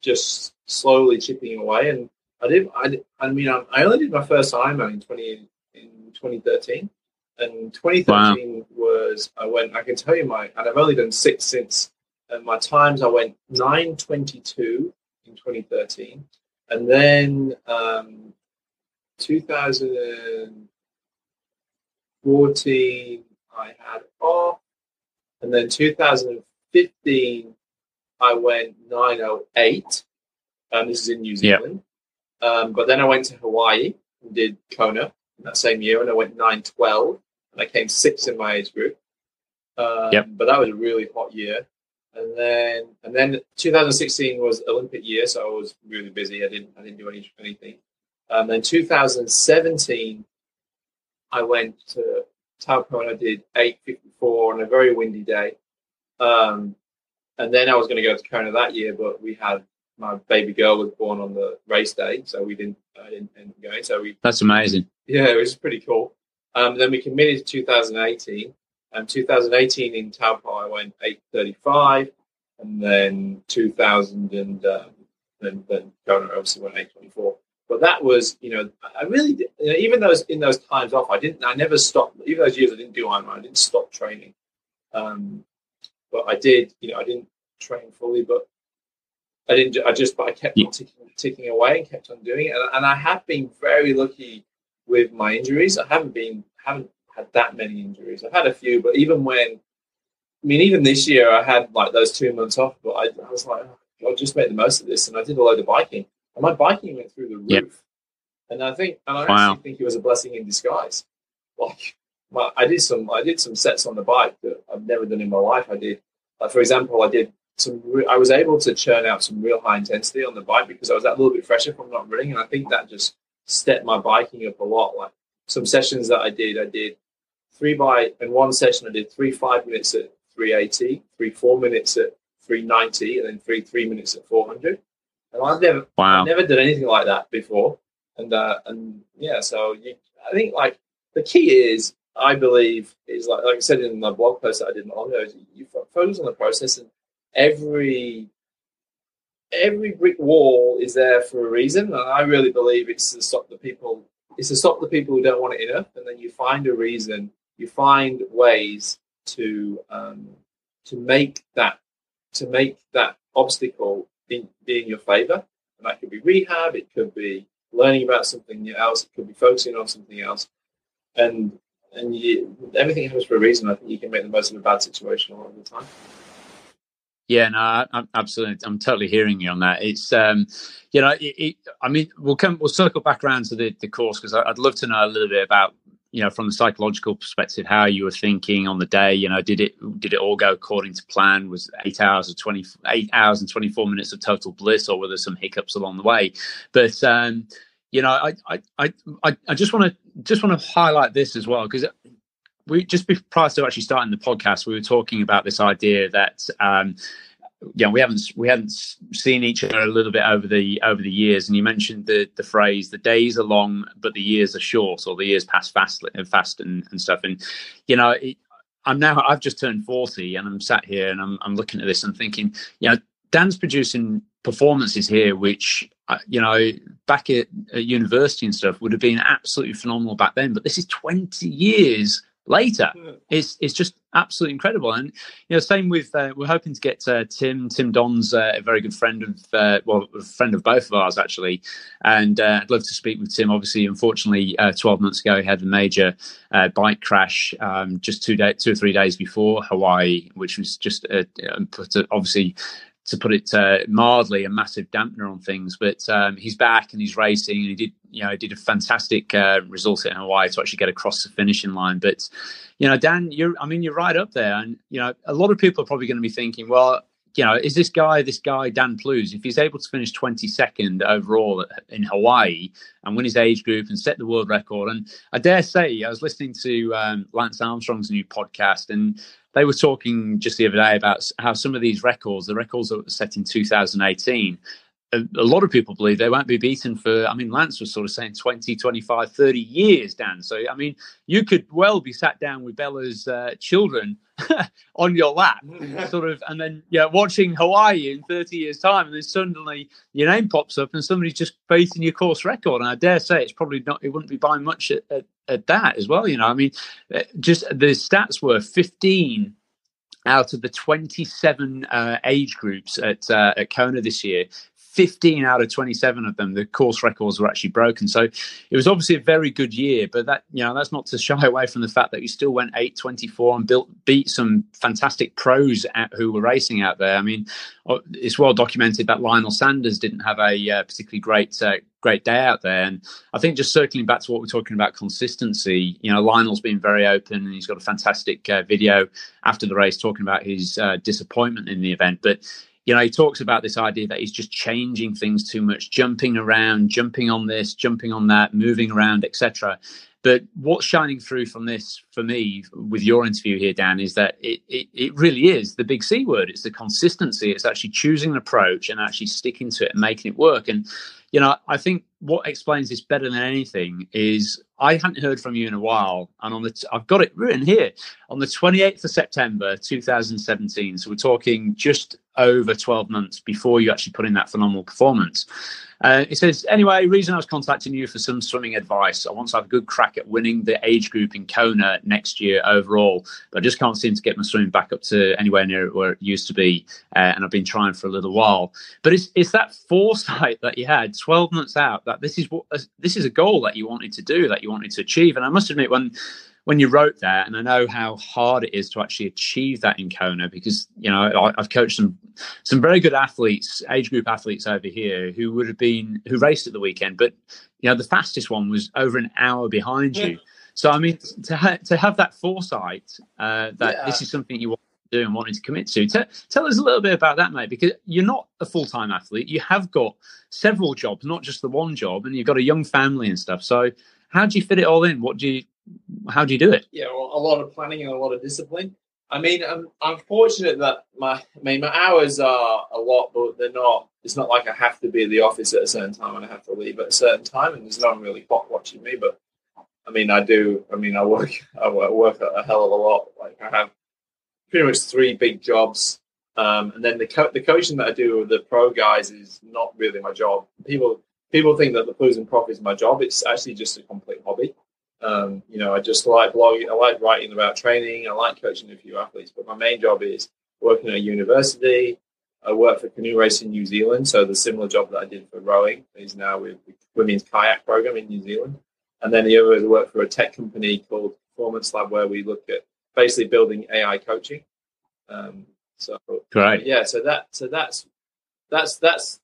just slowly chipping away. And I did, I, did, I mean, I only did my first Ironman in 20, 2013. And 2013 wow. was I went. I can tell you my, and I've only done six since. And my times I went 922 in 2013, and then um, 2014 I had off, and then 2015 I went 908. Um, this is in New Zealand. Yep. Um, but then I went to Hawaii and did Kona, that same year, and I went nine twelve, and I came sixth in my age group. Um, yep. But that was a really hot year. And then and then 2016 was Olympic year, so I was really busy. I didn't I didn't do any anything. And then 2017, I went to Taupo and I did 8:54 on a very windy day. Um, and then I was going to go to Kona that year, but we had my baby girl was born on the race day, so we didn't, I didn't end up going. So we That's amazing. Yeah, it was pretty cool. Um, then we committed to 2018. And 2018 in Taupo, I went 835, and then 2000 and um, then then Kona obviously went 824. But that was, you know, I really did, you know, even those in those times off, I didn't, I never stopped. Even those years I didn't do Ironman, I didn't stop training. Um, but I did, you know, I didn't train fully, but I didn't. I just, but I kept on ticking, ticking away and kept on doing it. And, and I have been very lucky with my injuries. I haven't been, haven't had that many injuries. I've had a few, but even when, I mean, even this year, I had like those two months off. But I, I was like, oh, I'll just make the most of this, and I did a load of biking, and my biking went through the roof. Yep. And I think, and I Wow. actually think it was a blessing in disguise. Like, my, I did some, I did some sets on the bike that I've never done in my life. I did, like, for example, I did some. Re- I was able to churn out some real high intensity on the bike because I was that little bit fresher from not running, and I think that just stepped my biking up a lot. Like some sessions that I did, I did three by in one session. I did three five minutes at 380, three four minutes at 390, and then three three minutes at 400. And I've never Wow. I've never done anything like that before. And uh, and yeah, so you, I think like the key is, I believe, is like like I said in my blog post that I did not long ago, you focus on the process, and every every brick wall is there for a reason. And I really believe it's to stop the people. It's to stop the people who don't want it enough, and then you find a reason. You find ways to um, to make that to make that obstacle be, be in your favor. And that could be rehab, it could be learning about something else, it could be focusing on something else. And and you, everything happens for a reason. I think you can make the most of a bad situation a lot of the time. Yeah, no, I, I'm absolutely. I'm totally hearing you on that. It's, um, you know, it, it, I mean, we'll come, we'll circle back around to the, the course because I'd love to know a little bit about, you know, from the psychological perspective, how you were thinking on the day. You know, did it did it all go according to plan? Was eight hours or twenty eight hours and twenty four minutes of total bliss, or were there some hiccups along the way? But um, you know, I I I I, I just want to just want to highlight this as well because we just prior to actually starting the podcast, we were talking about this idea that um, yeah, we haven't we hadn't seen each other a little bit over the over the years, and you mentioned the the phrase "the days are long, but the years are short," or the years pass fast and fast and, and stuff. And you know, it, I'm now I've just turned forty, and I'm sat here and I'm I'm looking at this and thinking, you know, Dan's producing performances here, which uh, you know back at, at university and stuff would have been absolutely phenomenal back then. But this is 20 years later. It's it's just absolutely incredible. And you know, same with uh, we're hoping to get uh, Tim. Tim Don's uh, a very good friend of uh, well, a friend of both of ours actually, and uh, I'd love to speak with Tim. Obviously, unfortunately, uh, 12 months ago he had a major uh, bike crash um, just two day, two or three days before Hawaii, which was just uh, obviously to put it uh, mildly, a massive dampener on things. But um, he's back and he's racing, and he did, you know, did a fantastic uh, result in Hawaii to actually get across the finishing line. But you know, Dan, you're, I mean, you're right up there, and you know, a lot of people are probably going to be thinking, well, you know, is this guy, this guy Dan Plews, if he's able to finish 22nd overall in Hawaii and win his age group and set the world record, and I dare say, I was listening to um, Lance Armstrong's new podcast, and they were talking just the other day about how some of these records, the records that were set in 2018, a, a lot of people believe they won't be beaten for, I mean, Lance was sort of saying 20, 25, 30 years, Dan. So, I mean, you could well be sat down with Bella's uh, children on your lap, sort of, and then, yeah, watching Hawaii in 30 years' time, and then suddenly your name pops up and somebody's just beating your course record. And I dare say it's probably not, it wouldn't be by much at, at, at that as well. You know, I mean, uh, just the stats were 15 out of the 27 uh, age groups at uh, at Kona this year. 15 out of 27 of them, the course records were actually broken. So it was obviously a very good year, but that, you know, that's not to shy away from the fact that you still went 824 and built, beat some fantastic pros at, who were racing out there. I mean, it's well documented that Lionel Sanders didn't have a uh, particularly great, uh, great day out there. And I think just circling back to what we're talking about consistency, you know, Lionel's been very open and he's got a fantastic uh, video after the race talking about his uh, disappointment in the event. But you know, he talks about this idea that he's just changing things too much, jumping around, jumping on this, jumping on that, moving around, etc. But what's shining through from this for me with your interview here, Dan, is that it, it, it really is the big C word. It's the consistency. It's actually choosing an approach and actually sticking to it and making it work. And, you know, I think what explains this better than anything is I hadn't heard from you in a while. And on the, t- I've got it written here on the 28th of September, 2017. So we're talking just over 12 months before you actually put in that phenomenal performance. Uh, it says, anyway, reason I was contacting you for some swimming advice. I want to have a good crack at winning the age group in Kona next year overall, but I just can't seem to get my swimming back up to anywhere near where it used to be. Uh, and I've been trying for a little while. But it's, it's that foresight that you had 12 months out that this is what this is a goal that you wanted to do, that you wanted to achieve. And I must admit, when when you wrote that, and I know how hard it is to actually achieve that in Kona, because you know I, have coached some some very good athletes, age group athletes over here who would have been who raced at the weekend, but you know the fastest one was over an hour behind yeah. you. So I mean, to ha- to have that foresight uh, that yeah. this is something you want do and wanting to commit to, T- tell us a little bit about that, mate. Because you're not a full time athlete, you have got several jobs, not just the one job, and you've got a young family and stuff. So how do you fit it all in? What do you how do you do it? Yeah, well, a lot of planning and a lot of discipline. I mean, I'm, I'm fortunate that my, I mean, my hours are a lot, but they're not. It's not like I have to be at the office at a certain time and I have to leave at a certain time, and there's no one really clock watching me. But I mean, I do. I mean, I work. I work a hell of a lot. Like I have pretty much three big jobs, um, and then the co- the coaching that I do with the pro guys is not really my job. People people think that the Plews and Prof is my job. It's actually just a complete hobby. Um, you know, I just like blogging. I like writing about training. I like coaching a few athletes, but my main job is working at a university. I work for Canoe Racing New Zealand, so the similar job that I did for rowing is now with the women's kayak program in New Zealand. And then the other is I work for a tech company called Performance Lab, where we look at basically building AI coaching. Um, so right, yeah. So that so that's that's that's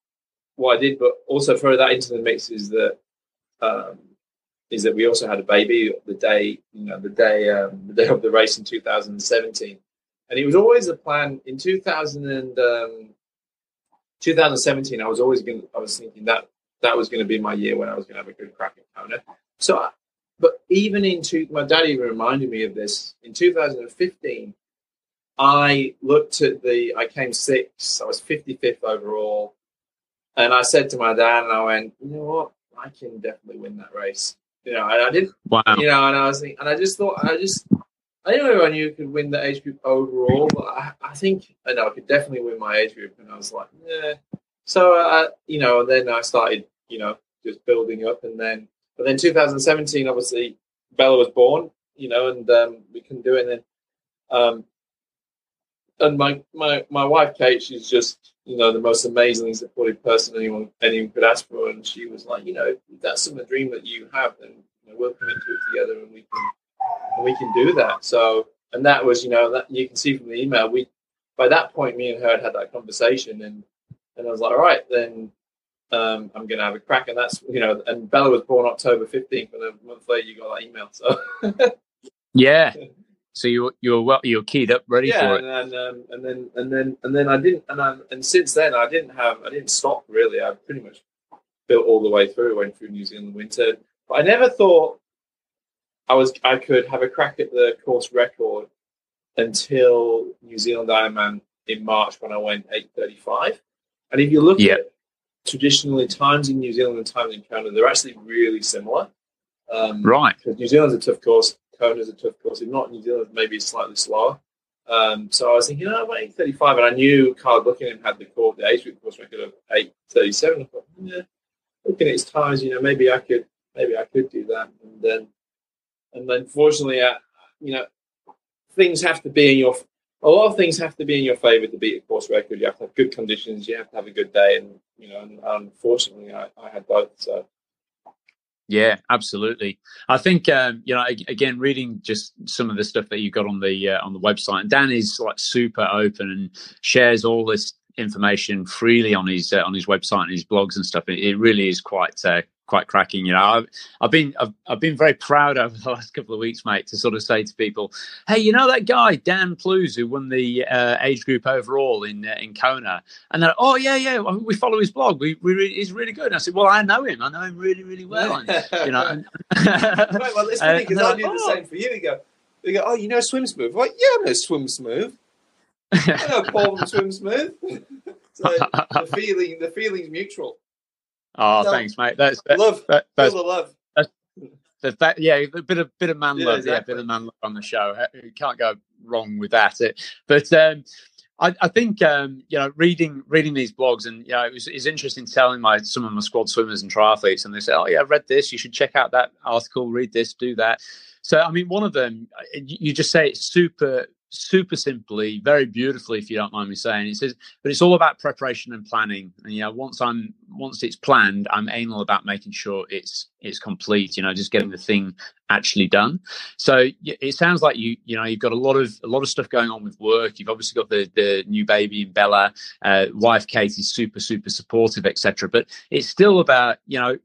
what I did, but also throw that into the mix is that um, is that we also had a baby the day, you know, the day, um, the day of the race in 2017, and it was always a plan in 2000 and, um, 2017. I was always going, I was thinking that that was going to be my year when I was going to have a good crack at Kona. So, but even in two, my dad even reminded me of this in 2015. I looked at the, I came sixth, I was 55th overall. And I said to my dad, and I went, you know what? I can definitely win that race. You know, and I didn't. Wow. You know, and I was thinking, and I just thought, I just, I didn't know I knew could win the age group overall, but I, I think I know I could definitely win my age group. And I was like, yeah. So, uh, you know, and then I started, you know, just building up, and then, but then 2017, obviously, Bella was born, you know, and um, we couldn't do it. And um, and my, my my wife Kate, she's just you know the most amazingly supportive person anyone anyone could ask for, and she was like, you know, if that's some dream that you have, then you know, we'll commit to it together, and we can and we can do that. So, and that was you know that you can see from the email we by that point me and her had had that conversation, and and I was like, all right, then um, I'm going to have a crack, and that's you know, and Bella was born October 15th, and a month later you got that email, so. yeah, so you you were well, you were keyed up, ready yeah, for it. and then, um, and then and then and then I didn't, and I, and since then I didn't have, I didn't stop really. I pretty much built all the way through. Went through New Zealand winter, but I never thought I was I could have a crack at the course record until New Zealand Ironman in March when I went eight thirty five. And if you look yep. at traditionally times in New Zealand and times in Canada, they're actually really similar. Um, right. Because New Zealand's a tough course, Kona is a tough course. If not New Zealand, maybe it's slightly slower. Um, so I was thinking, oh, about 835. And I knew Carl Buckingham had the court, the age group course record of 837. I thought, yeah, looking at his times, you know, maybe I could, maybe I could do that. And then, and then fortunately, uh, you know, things have to be in your, a lot of things have to be in your favor to beat a course record. You have to have good conditions. You have to have a good day. And, you know, and unfortunately I, I had both. So, yeah, absolutely. I think um, you know again, reading just some of the stuff that you got on the uh, on the website. And Dan is like super open and shares all this information freely on his uh, on his website and his blogs and stuff. It, it really is quite uh, quite cracking. You know, I've, I've been I've, I've been very proud over the last couple of weeks, mate, to sort of say to people, "Hey, you know that guy Dan Plews who won the uh, age group overall in uh, in Kona?" And they're, "Oh yeah, yeah, we follow his blog. We, we he's really good." And I said, "Well, I know him. I know him really, really well." And, you know, and, right, well, it's funny because I knew like, the oh. same for you. We go, we go, "Oh, you know Swim Smooth?" Like, yeah, I know Swim Smooth. I know Paul Swim Smooth. so the feeling, the feeling's mutual. Oh, no, thanks, mate. That's that, love. That, that's, the love. That's, that, yeah, a bit of bit of man yeah, love, exactly. yeah, bit of man love on the show. You can't go wrong with that. It, but um, I, I, think um, you know, reading reading these blogs, and you know, it was it's interesting telling my some of my squad swimmers and triathletes, and they say, "Oh yeah, I've read this. You should check out that article. Read this. Do that." So, I mean, one of them, you just say it's super super simply, very beautifully, if you don't mind me saying. It says, but it's all about preparation and planning. And yeah, once I'm once it's planned, I'm anal about making sure it's it's complete. You know, just getting the thing actually done. So it sounds like you you know you've got a lot of a lot of stuff going on with work. You've obviously got the the new baby in Bella, uh, wife is super super supportive, etc. But it's still about you know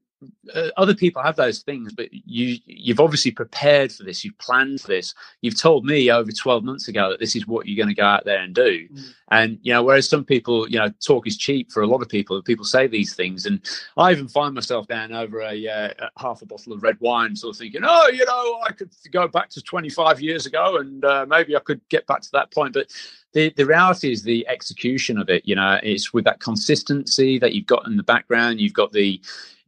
uh, other people have those things, but you you've obviously prepared for this. You've planned for this. You've told me over twelve months ago that this is what you're going to go out there and do. Mm. And you know, whereas some people, you know, talk is cheap for a lot of people. People say these things, and I even find myself down over a, uh, half a bottle of red wine, sort of thinking, oh, you know, I could go back to 25 years ago, and uh, maybe I could get back to that point, but the, the reality is the execution of it you know it's with that consistency that you've got in the background you've got the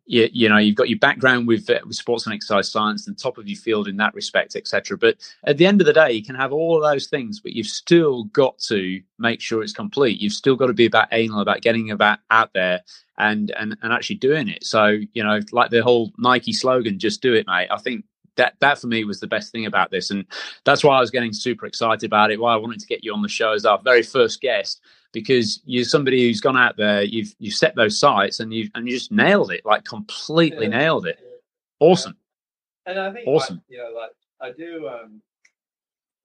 you, you know you've got your background with, uh, with sports and exercise science and top of your field in that respect etc but at the end of the day you can have all of those things but you've still got to make sure it's complete. You've still got to be about anal about getting about out there and and and actually doing it. So you know like the whole nike slogan just do it mate i think that that for me was the best thing about this. And that's why i was getting super excited about it why i wanted to get you on the show as our very first guest because you're somebody who's gone out there, you've you've set those sights and you and you just nailed it, like completely yeah. nailed it. Awesome. And I think awesome. you know, like I do. Um,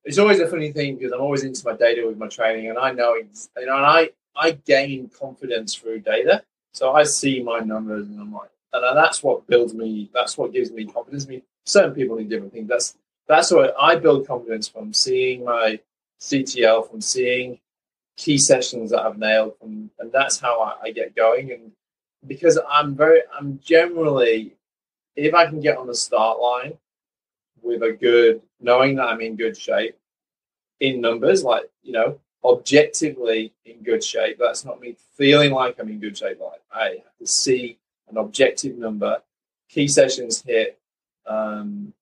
it's always a funny thing because I'm always into my data with my training, and I know, it's, you know, and I I gain confidence through data. So I see my numbers, and I'm like, and that's what builds me. That's what gives me confidence. I mean, certain people need different things. That's that's what I build confidence from seeing my CTL, from seeing key sessions that I've nailed, and, and that's how I, I get going. And because I'm very, I'm generally, if I can get on the start line with a good, knowing that I'm in good shape in numbers, like you know, objectively in good shape. That's not me feeling like I'm in good shape. Like I have to see an objective number, key sessions hit, um,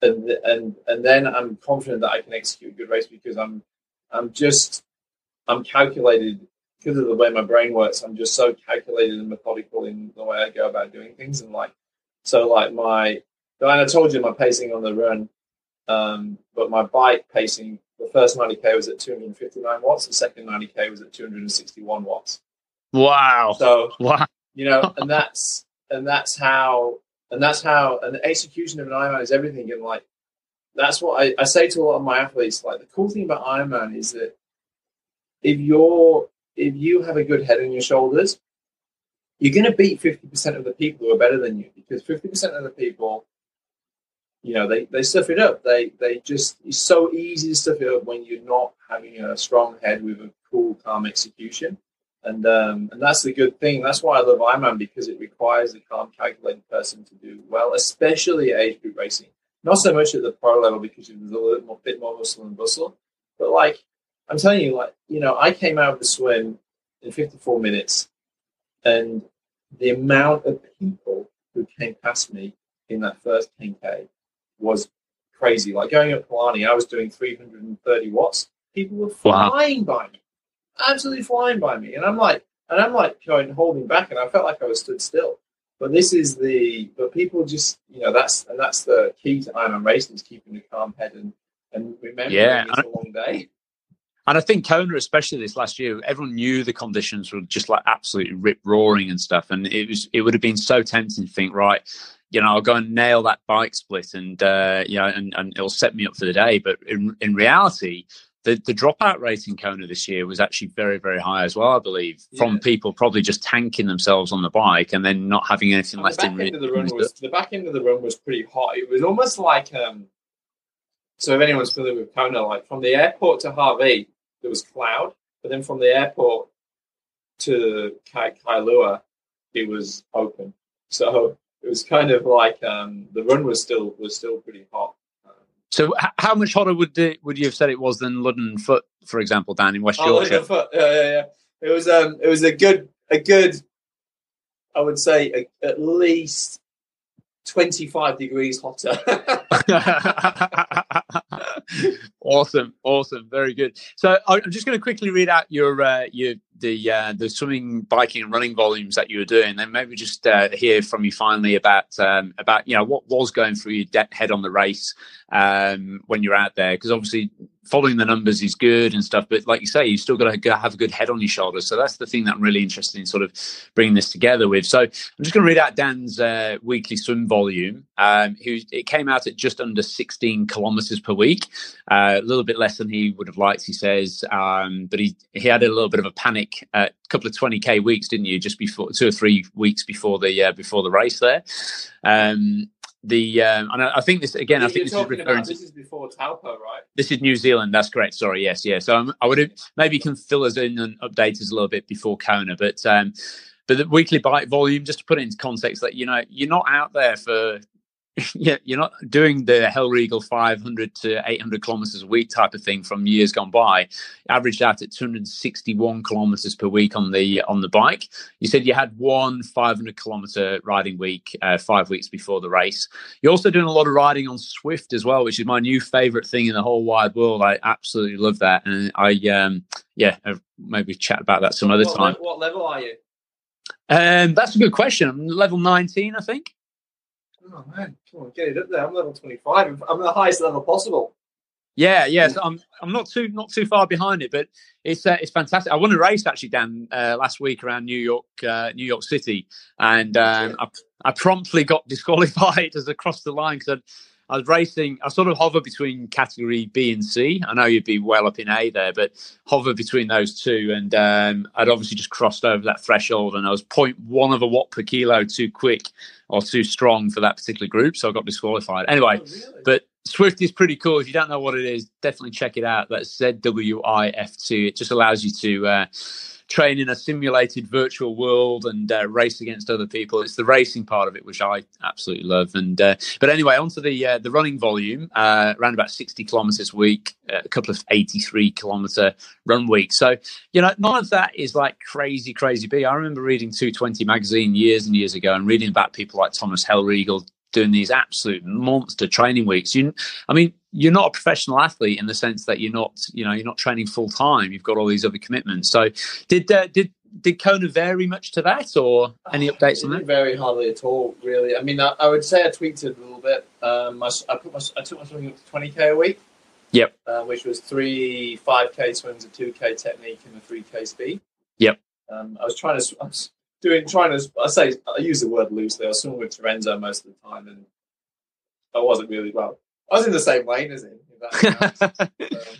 and and and then I'm confident that I can execute a good race because I'm I'm just I'm calculated because of the way my brain works. I'm just so calculated and methodical in the way I go about doing things. And like, so like my, and I told you my pacing on the run, um, but my bike pacing, the first 90k was at 259 watts, the second 90k was at 261 watts. Wow. So wow. You know, and that's and that's how and that's how and the execution of an Ironman is everything. And like that's what I, I say to a lot of my athletes. Like the cool thing about Ironman is that if you're if you have a good head on your shoulders, you're going to beat 50% of the people who are better than you because 50% of the people, you know, they, they stuff it up. They they just, it's so easy to stuff it up when you're not having a strong head with a cool, calm execution. And um, and that's the good thing. That's why I love Ironman because it requires a calm, calculated person to do well, especially age group racing. Not so much at the pro level because there's a little bit more muscle and bustle, but like I'm telling you, like, you know, I came out of the swim in 54 minutes, and the amount of people who came past me in that first 10K was crazy. Like going up Palani, I was doing 330 watts. People were flying wow. by me, absolutely flying by me. And I'm like, and I'm like going holding back, and I felt like I was stood still. But this is the, but people just, you know, that's, and that's the key to Ironman racing is keeping a calm head and, and remembering yeah. it's a long day. And I think Kona, especially this last year, everyone knew the conditions were just like absolutely rip roaring and stuff. And it was it would have been so tempting to think, right, you know, I'll go and nail that bike split and uh, you know, and, and it'll set me up for the day. But in in reality, the, the dropout rate in Kona this year was actually very, very high as well, I believe, from people probably just tanking themselves on the bike and then not having anything And left the in end of the run was the back end of the run was pretty hot. It was almost like um. So if anyone's familiar with Kona, like from the airport to Harvey, there was cloud, but then from the airport to Kai Kailua, it was open. So it was kind of like um, the run was still was still pretty hot. Um, So, h- how much hotter would the, would you have said it was than Luddenden Foot, for example, down in West Oh, Yorkshire? foot. Yeah, yeah, yeah. It was um, it was a good, a good. I would say a, at least twenty-five degrees hotter. awesome, awesome, very good. So I'm just going to quickly read out your uh, your the uh, the swimming, biking, and running volumes that you were doing, then maybe just uh, hear from you finally about um, about you know what was going through your de- head on the race um, when you're out there, because obviously following the numbers is good and stuff, but like you say, you still got to have a good head on your shoulders. So that's the thing that I'm really interested in sort of bringing this together with. So I'm just going to read out Dan's uh, weekly swim volume. Um, it came out at just under 16 kilometers per week, uh, a little bit less than he would have liked, he says. Um, but he he had a little bit of a panic, a couple of 20k weeks, didn't you? Just before two or three weeks before the uh, before the race there. Um, the um, and I, I think this again. I think this is referring about, to this is before Taupo, right? this is New Zealand. That's correct. Sorry. Yes. Yeah. So um, I would have maybe can fill us in and update us a little bit before Kona, but um, but the weekly bike volume, just to put it into context, that you know you're not out there for. Yeah, you're not doing the Hellriegel 500 to 800 kilometers a week type of thing from years gone by. Averaged out at 261 kilometers per week on the on the bike. You said you had one 500 kilometer riding week uh, five weeks before the race. You're also doing a lot of riding on Zwift as well, which is my new favorite thing in the whole wide world. I absolutely love that, and I um yeah uh, maybe chat about that some other what, time. le- what level are you? Um, that's a good question. I'm level 19, I think. Oh man, come on, get it up there. I'm level 25. I'm the highest level possible. Yeah, yeah. So I'm I'm not too not too far behind it, but it's uh, it's fantastic. I won a race actually, Dan, uh, last week around New York, uh, New York City, and um, I, I promptly got disqualified as I crossed the line because I was racing. I sort of hover between category B and C. I know you'd be well up in A there, but hover between those two, and um, I'd obviously just crossed over that threshold, and I was 0.1 of a watt per kilo too quick or too strong for that particular group, so I got disqualified. Anyway, Oh, really? but Zwift is pretty cool. If you don't know what it is, definitely check it out. That's ZWIFT. It just allows you to uh, train in a simulated virtual world and uh, race against other people. It's the racing part of it, which I absolutely love. And uh, but anyway, onto the uh, the running volume. Uh, around about sixty kilometers a week, uh, a couple of eighty three kilometer run weeks. So you know, none of that is like crazy, crazy big. I remember reading 220 magazine years and years ago and reading about people like Thomas Hellriegel doing these absolute monster training weeks. You, I mean, you're not a professional athlete in the sense that you're not, you know, you're not training full time. You've got all these other commitments. So, did uh, did did Kona vary much to that, or any updates on that? didn't hardly at all, really. I mean, I, I would say I tweaked it a little bit. Um, I, I put my, I took my swimming up to 20k a week. Yep. Uh, which was three 5k swims, a 2k technique, and a 3k speed. Yep. Um, I was trying to, I was doing, trying to, I say, I use the word loosely. I was swimming with Terenzo most of the time, and I wasn't really well. I was in the same lane as him. Um,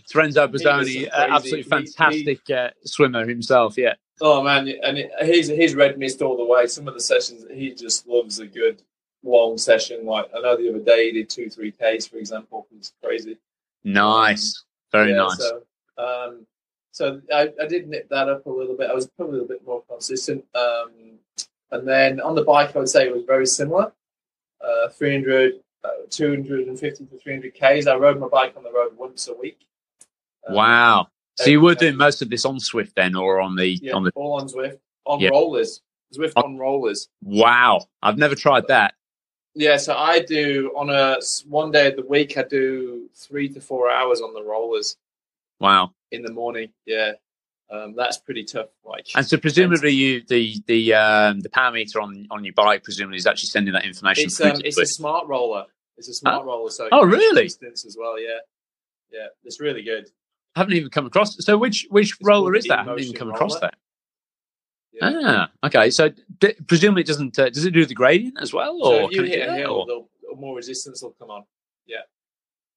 Terenzo was Bozzone, uh, absolutely he- fantastic uh, swimmer himself. Yeah. Oh man, and it, he's he's red mist all the way. Some of the sessions he just loves a good long session. Like I know the other day he did two three k's for example. It's crazy. Nice. Very Yeah, nice. So, um, so I, I did nip that up a little bit. I was probably a little bit more consistent. Um, and then on the bike, I would say it was very similar. Uh, 300, uh, 250 to 300 k's. I rode my bike on the road once a week. Um, wow. So you were doing most of this on Zwift then, or on the Yeah, on the? all on Zwift on Yeah. rollers. Zwift Oh. on rollers. Wow. I've never tried that. Yeah, so I do on a one day of the week. I do three to four hours on the rollers Wow. in the morning. Yeah, um, that's pretty tough. Like, And so presumably you the the um, the power meter on on your bike presumably is actually sending that information. it's um, it's a smart roller. It's a smart roller. So Oh, really? Distance as well. Yeah, yeah, it's really good. I haven't even come across. So which which It's roller is that? I haven't even come across roller. that. Yeah. Ah, okay. So d- presumably it doesn't. Uh, does it do the gradient as well, so or if you can hit a hill, or- more resistance will come on. Yeah.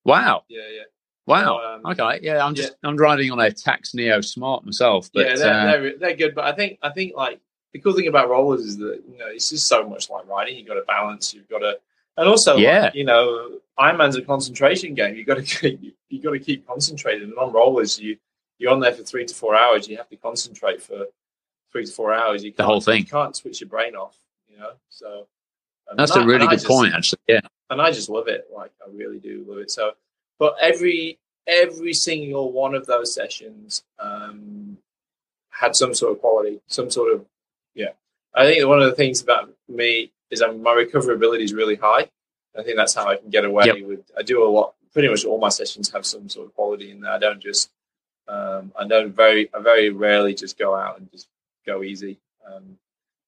Wow. Yeah, yeah. Wow. Um, okay. Yeah, I'm just I'm riding on a Tacx Neo Smart myself, but yeah, they're, uh, they're they're good. But I think I think like the cool thing about rollers is that you know it's just so much like riding. You've got to balance. You've got to, and also Yeah. like, you know, Ironman's a concentration game. You got to you, you got to keep concentrated. And on rollers, you you're on there for three to four hours. You have to concentrate for three to four hours. You The can't, whole thing. You can't switch your brain off. You know, so that's a really I good just- point, actually. Yeah. and I just love it. Like I really do love it. So, but every every single one of those sessions um, had some sort of quality, some sort of yeah. I think one of the things about me is that my recoverability is really high. I think that's how I can get away Yep. with. I do a lot. Pretty much all my sessions have some sort of quality in there. I don't just. Um, I don't very. I very rarely just go out and just go easy. Um,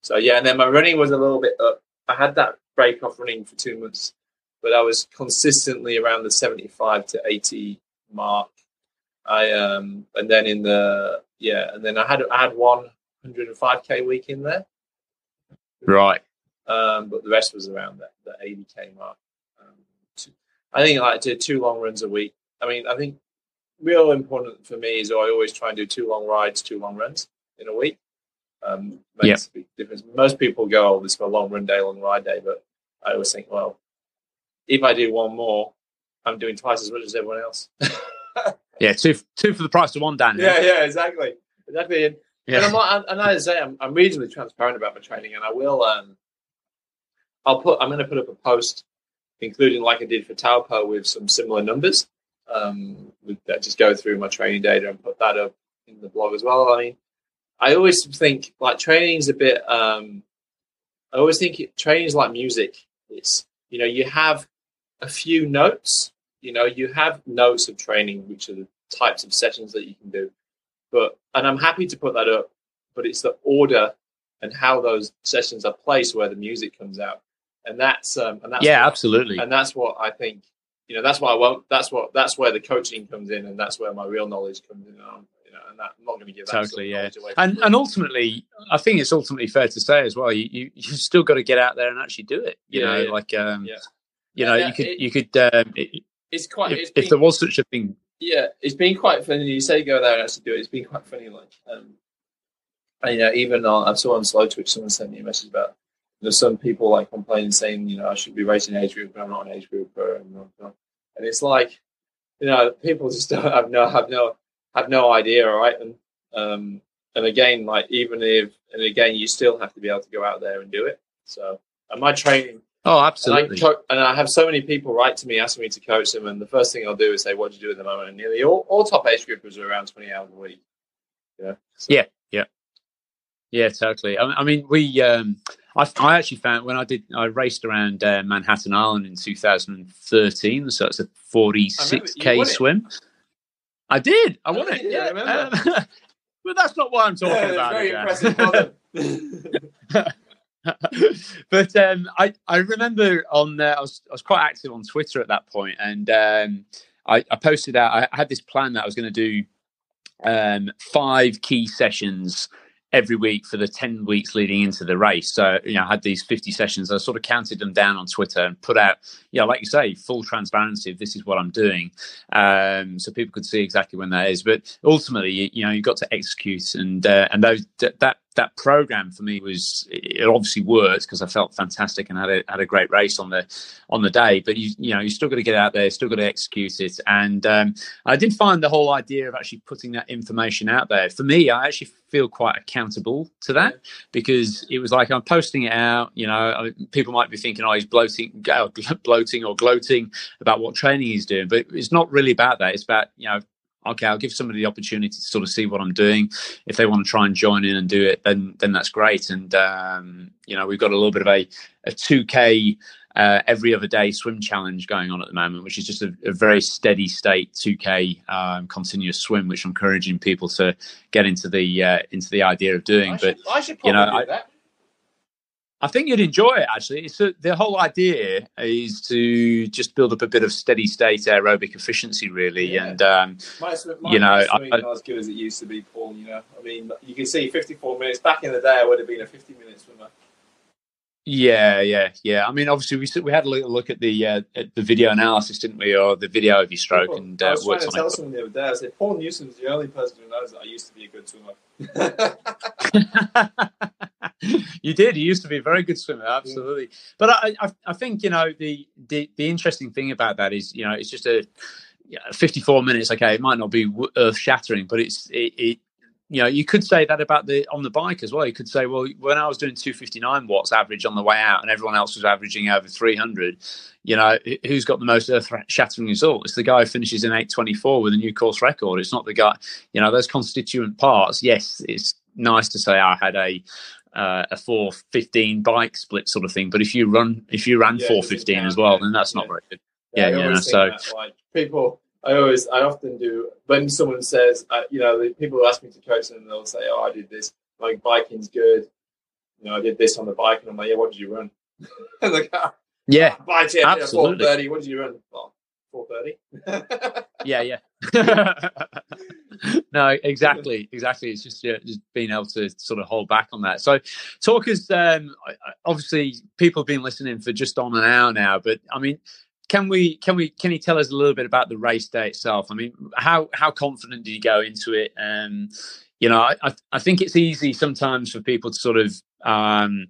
so yeah, and then my running was a little bit up. I had that break off running for two months, but I was consistently around the seventy-five to eighty mark. I um, and then in the yeah, and then I had I had one hundred and five k week in there, Right. um, but the rest was around that the eighty k mark. Um, two, I think I like to do two long runs a week. I mean, I think real important for me is I always try and do two long rides, two long runs in a week. Um, makes a big difference. Most people go, "Oh, this is a long run day, long ride day," but I always think, well, if I do one more, I'm doing twice as much as everyone else. Yeah. Two two for the price of one, Dan. yeah, yeah, exactly, exactly. And, Yeah. and I'm like, and as I say, I'm, I'm reasonably transparent about my training, and I will. Um, I'll put. I'm going to put up a post, including like I did for Taupo with some similar numbers. Um, with that, just go through my training data and put that up in the blog as well. I mean, I always think like training's a bit. Um, I always think it, training's like music. It's you know you have a few notes. You know you have notes of training, which are the types of sessions that you can do. But and I'm happy to put that up. But it's the order and how those sessions are placed where the music comes out, and that's um, and that's Yeah, what- absolutely. and that's what I think. You know, that's why I won't. That's what. That's where the coaching comes in, and that's where my real knowledge comes in. And I'm, you know, and that, I'm not going to give that sort of Totally, yeah. And and ultimately, I think it's ultimately fair to say as well. You you you still got to get out there and actually do it. You Yeah, know, yeah. like um, Yeah. You know, Yeah, you could it- you could um, it, it's quite. if, it's if been- there was such a thing. Yeah, it's been quite funny. You say go there and actually do it. It's been quite funny. Like, um, and, you know, even on I saw on Slowtwitch, someone sent me a message about there's some people like complaining, saying, you know, I should be racing age group, but I'm not an age grouper, and, and it's like, you know, people just don't have no have no have no idea, all right? And um, and again, like even if and again, you still have to be able to go out there and do it. So, and my training Oh, and I, absolutely. co- and I have so many people write to me asking me to coach them, and the first thing I'll do is say, "What do you do at the moment?" And nearly all, all top age groupers are around twenty hours a week. Yeah, So- Yeah. Yeah, totally. I, I mean, we. Um, I, I actually found when I did, I raced around uh, Manhattan Island in 2013, so it's a 46k won it. swim. I did. I Oh, won it. did, Yeah, um, but that's not what I'm talking Yeah, about. very impressive. But um, I I remember on uh, I was I was quite active on Twitter at that point, and um, I, I posted out. I had this plan that I was going to do um, five key sessions every week for the 10 weeks leading into the race so you know i had these 50 sessions i sort of counted them down on twitter and put out you know like you say full transparency of this is what i'm doing um so people could see exactly when that is but ultimately you, you know you got to execute and uh, and those that that program for me was it obviously worked because I felt fantastic and had a had a great race on the on the day. But you you know you still got to get out there, still got to execute it. And um, I did find the whole idea of actually putting that information out there for me. I actually feel quite accountable to that because it was like I'm posting it out. You know, I people might be thinking, oh, he's bloating, bloating or gloating about what training he's doing, but it's not really about that. It's about you know okay, I'll give somebody the opportunity to sort of see what I'm doing. If they want to try and join in and do it, then then that's great. And um, you know, we've got a little bit of a a 2k uh, every other day swim challenge going on at the moment, which is just a, a very steady state 2k um, continuous swim, which I'm encouraging people to get into the uh, into the idea of doing. I but should, I should you probably know, do that. I think you'd enjoy it actually. It's a, the whole idea is to just build up a bit of steady state aerobic efficiency, really, Yeah. and um, My, my you know, I- I- not as good as it used to be, Paul. You know, I mean, you can see 54 minutes back in the day. I would have been a 50 minute swimmer. Yeah, yeah, yeah. I mean, obviously, we we had a little look at the uh, at the video analysis, didn't we, or the video of your stroke? People, and I uh, was trying to tell it. someone the other day. I said Paul Newsom's the only person who knows that I used to be a good swimmer. you did. You used to be a very good swimmer, absolutely. But I, I, I think you know the, the the interesting thing about that is you know it's just a yeah, 54 minutes. Okay, it might not be earth shattering, but it's it, it. You know, you could say that about the on the bike as well. You could say, well, when I was doing 259 watts average on the way out, and everyone else was averaging over 300, you know, who's got the most earth shattering result? It's the guy who finishes in 824 with a new course record. It's not the guy, you know, those constituent parts. Yes, it's nice to say I had a uh, a four fifteen bike split sort of thing. But if you run if you ran Yeah, four does it fifteen count? as well, then that's not Yeah. very good. Yeah, Yeah, you know, so- that, like people, I always, I often do when someone says, uh, you know, the people ask me to coach them, they'll say, "Oh, I did this. Like biking's good. You know, I did this on the bike," and I'm like, "Yeah, what did you run?" the guy, Yeah, bike yeah, four absolutely. thirty. What did you run? Well, four thirty. yeah, yeah. no, exactly, exactly. It's just yeah, just being able to sort of hold back on that. So, talkers, um, I- I- obviously, people have been listening for just on an hour now, but I mean. Can we? Can we? Can you tell us a little bit about the race day itself? I mean, how how confident do you go into it? Um, you know, I I, I think it's easy sometimes for people to sort of, um,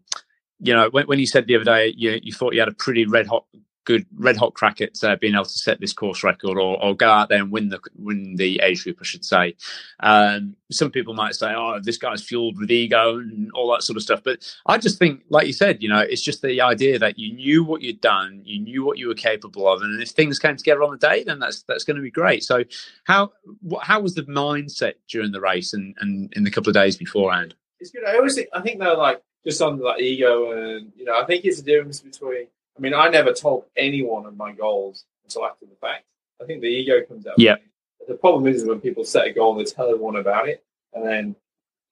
you know, when, when you said the other day you you thought you had a pretty red hot good red hot crack at uh, being able to set this course record or, or go out there and win the win the age group, I should say. Um, some people might say, "Oh, this guy's fueled with ego and all that sort of stuff," but I just think, like you said, you know, it's just the idea that you knew what you'd done, you knew what you were capable of, and if things came together on the day, then that's that's going to be great. So, how how was the mindset during the race and, and in the couple of days beforehand? it's good. I always think, I think though, like just on like ego and you know, I think it's a difference between. I mean, I never told anyone of my goals until after the fact. I think the ego comes out. Yeah. The problem is when people set a goal and they tell everyone about it, and then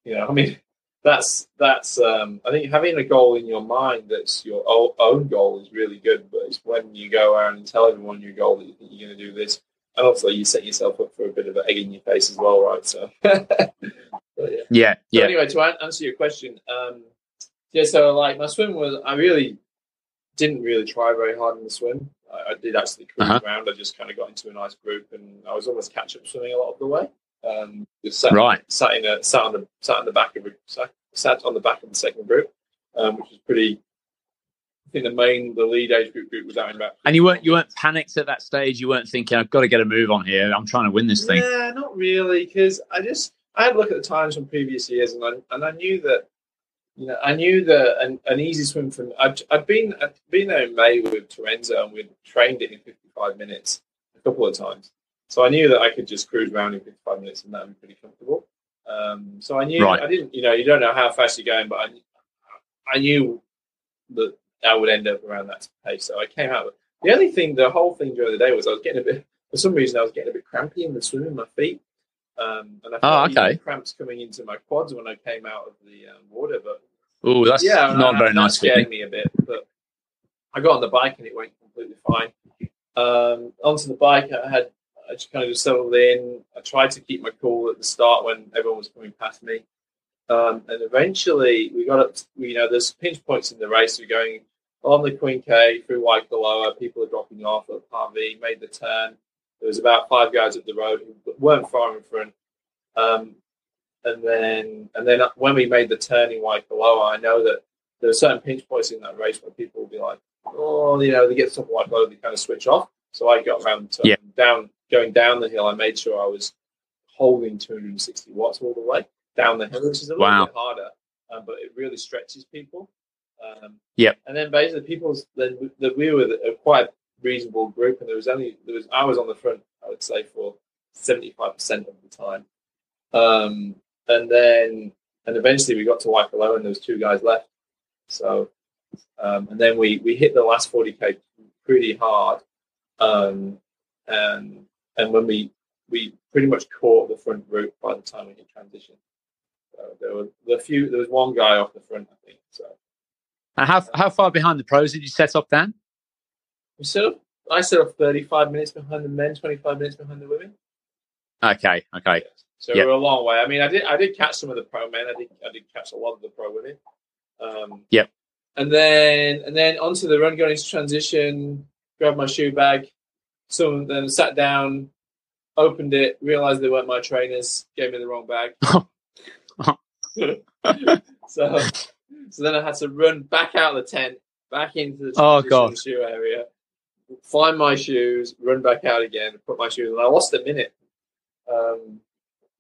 you know, I mean, that's that's. Um, I think having a goal in your mind that's your own goal is really good, but it's when you go around and tell everyone your goal that you think you're going to do this, and also you set yourself up for a bit of an egg in your face as well, right? So. but yeah. Yeah, So yeah, anyway, to an- answer your question, um, yeah. So like my swim was, I really didn't really try very hard in the swim. I, I did actually cruise Uh-huh. around. I just kind of got into a nice group, and I was almost catch up swimming a lot of the way. Um, just sat, Right. sat in a sat on the sat on the back of sat, sat on the back of the second group, um, which was pretty. I think the main the lead age group group was out in about. and you weren't you weren't panicked at that stage. You weren't thinking, "I've got to get a move on here. I'm trying to win this thing." Yeah, not really, because I just I had a look at the times from previous years, and I and I knew that you know I knew that an, an easy swim from I'd, I'd been I'd been there in May with Terenzo, and we'd trained it in 55 minutes a couple of times, so I knew that I could just cruise around in 55 minutes, and that would be pretty comfortable. Um, so I knew Right. I didn't you know you don't know how fast you're going, but I I knew that I would end up around that pace. So I came out. With, the only thing, the whole thing during the day was I was getting a bit for some reason I was getting a bit crampy in the swim in my feet. Um, and I Oh, felt even okay. cramps coming into my quads when I came out of the um, water. But Oh, that's yeah, not and very that nice scared me a bit. But I got on the bike and it went completely fine. Um, onto the bike, I had I just kind of just settled in. I tried to keep my cool at the start when everyone was coming past me. Um, and eventually we got up, to, you know, there's pinch points in the race. We're going on the Queen K through Waikoloa. People are dropping off at Hawi, made the turn. There was about five guys up the road who weren't far in front. Um, and then, and then when we made the turn in Waikoloa, I know that there are certain pinch points in that race where people will be like, oh, you know, they get top of Waikoloa, they kind of switch off. So I got around the turn, Yeah. down, going down the hill. I made sure I was holding 260 watts all the way down the hill, which is a little bit harder, um, but it really stretches people. Um, Yep. And then basically, people's then the, we were quite reasonable group, and there was only there was I was on the front, I would say, for seventy five percent of the time. Um, and then and eventually we got to Waikoloa, and there was two guys left. So, um, and then we we hit the last forty k pretty hard, um, and and when we we pretty much caught the front group by the time we hit transition. So there were a few. There was one guy off the front, I think. So And how how far behind the pros did you set up then? We. I set up thirty five minutes behind the men, twenty five minutes behind the women. Okay, okay, So Yeah. we're a long way. I mean, I did I did catch some of the pro men. I did I did catch a lot of the pro women. Um, Yep. and then and then onto the run, going into transition, grabbed my shoe bag, some then sat down, opened it, realized they weren't my trainers, gave me the wrong bag. so so then I had to run back out of the tent, back into the Oh, transition God. shoe area, find my shoes, run back out again, put my shoes on. I lost a minute. Um,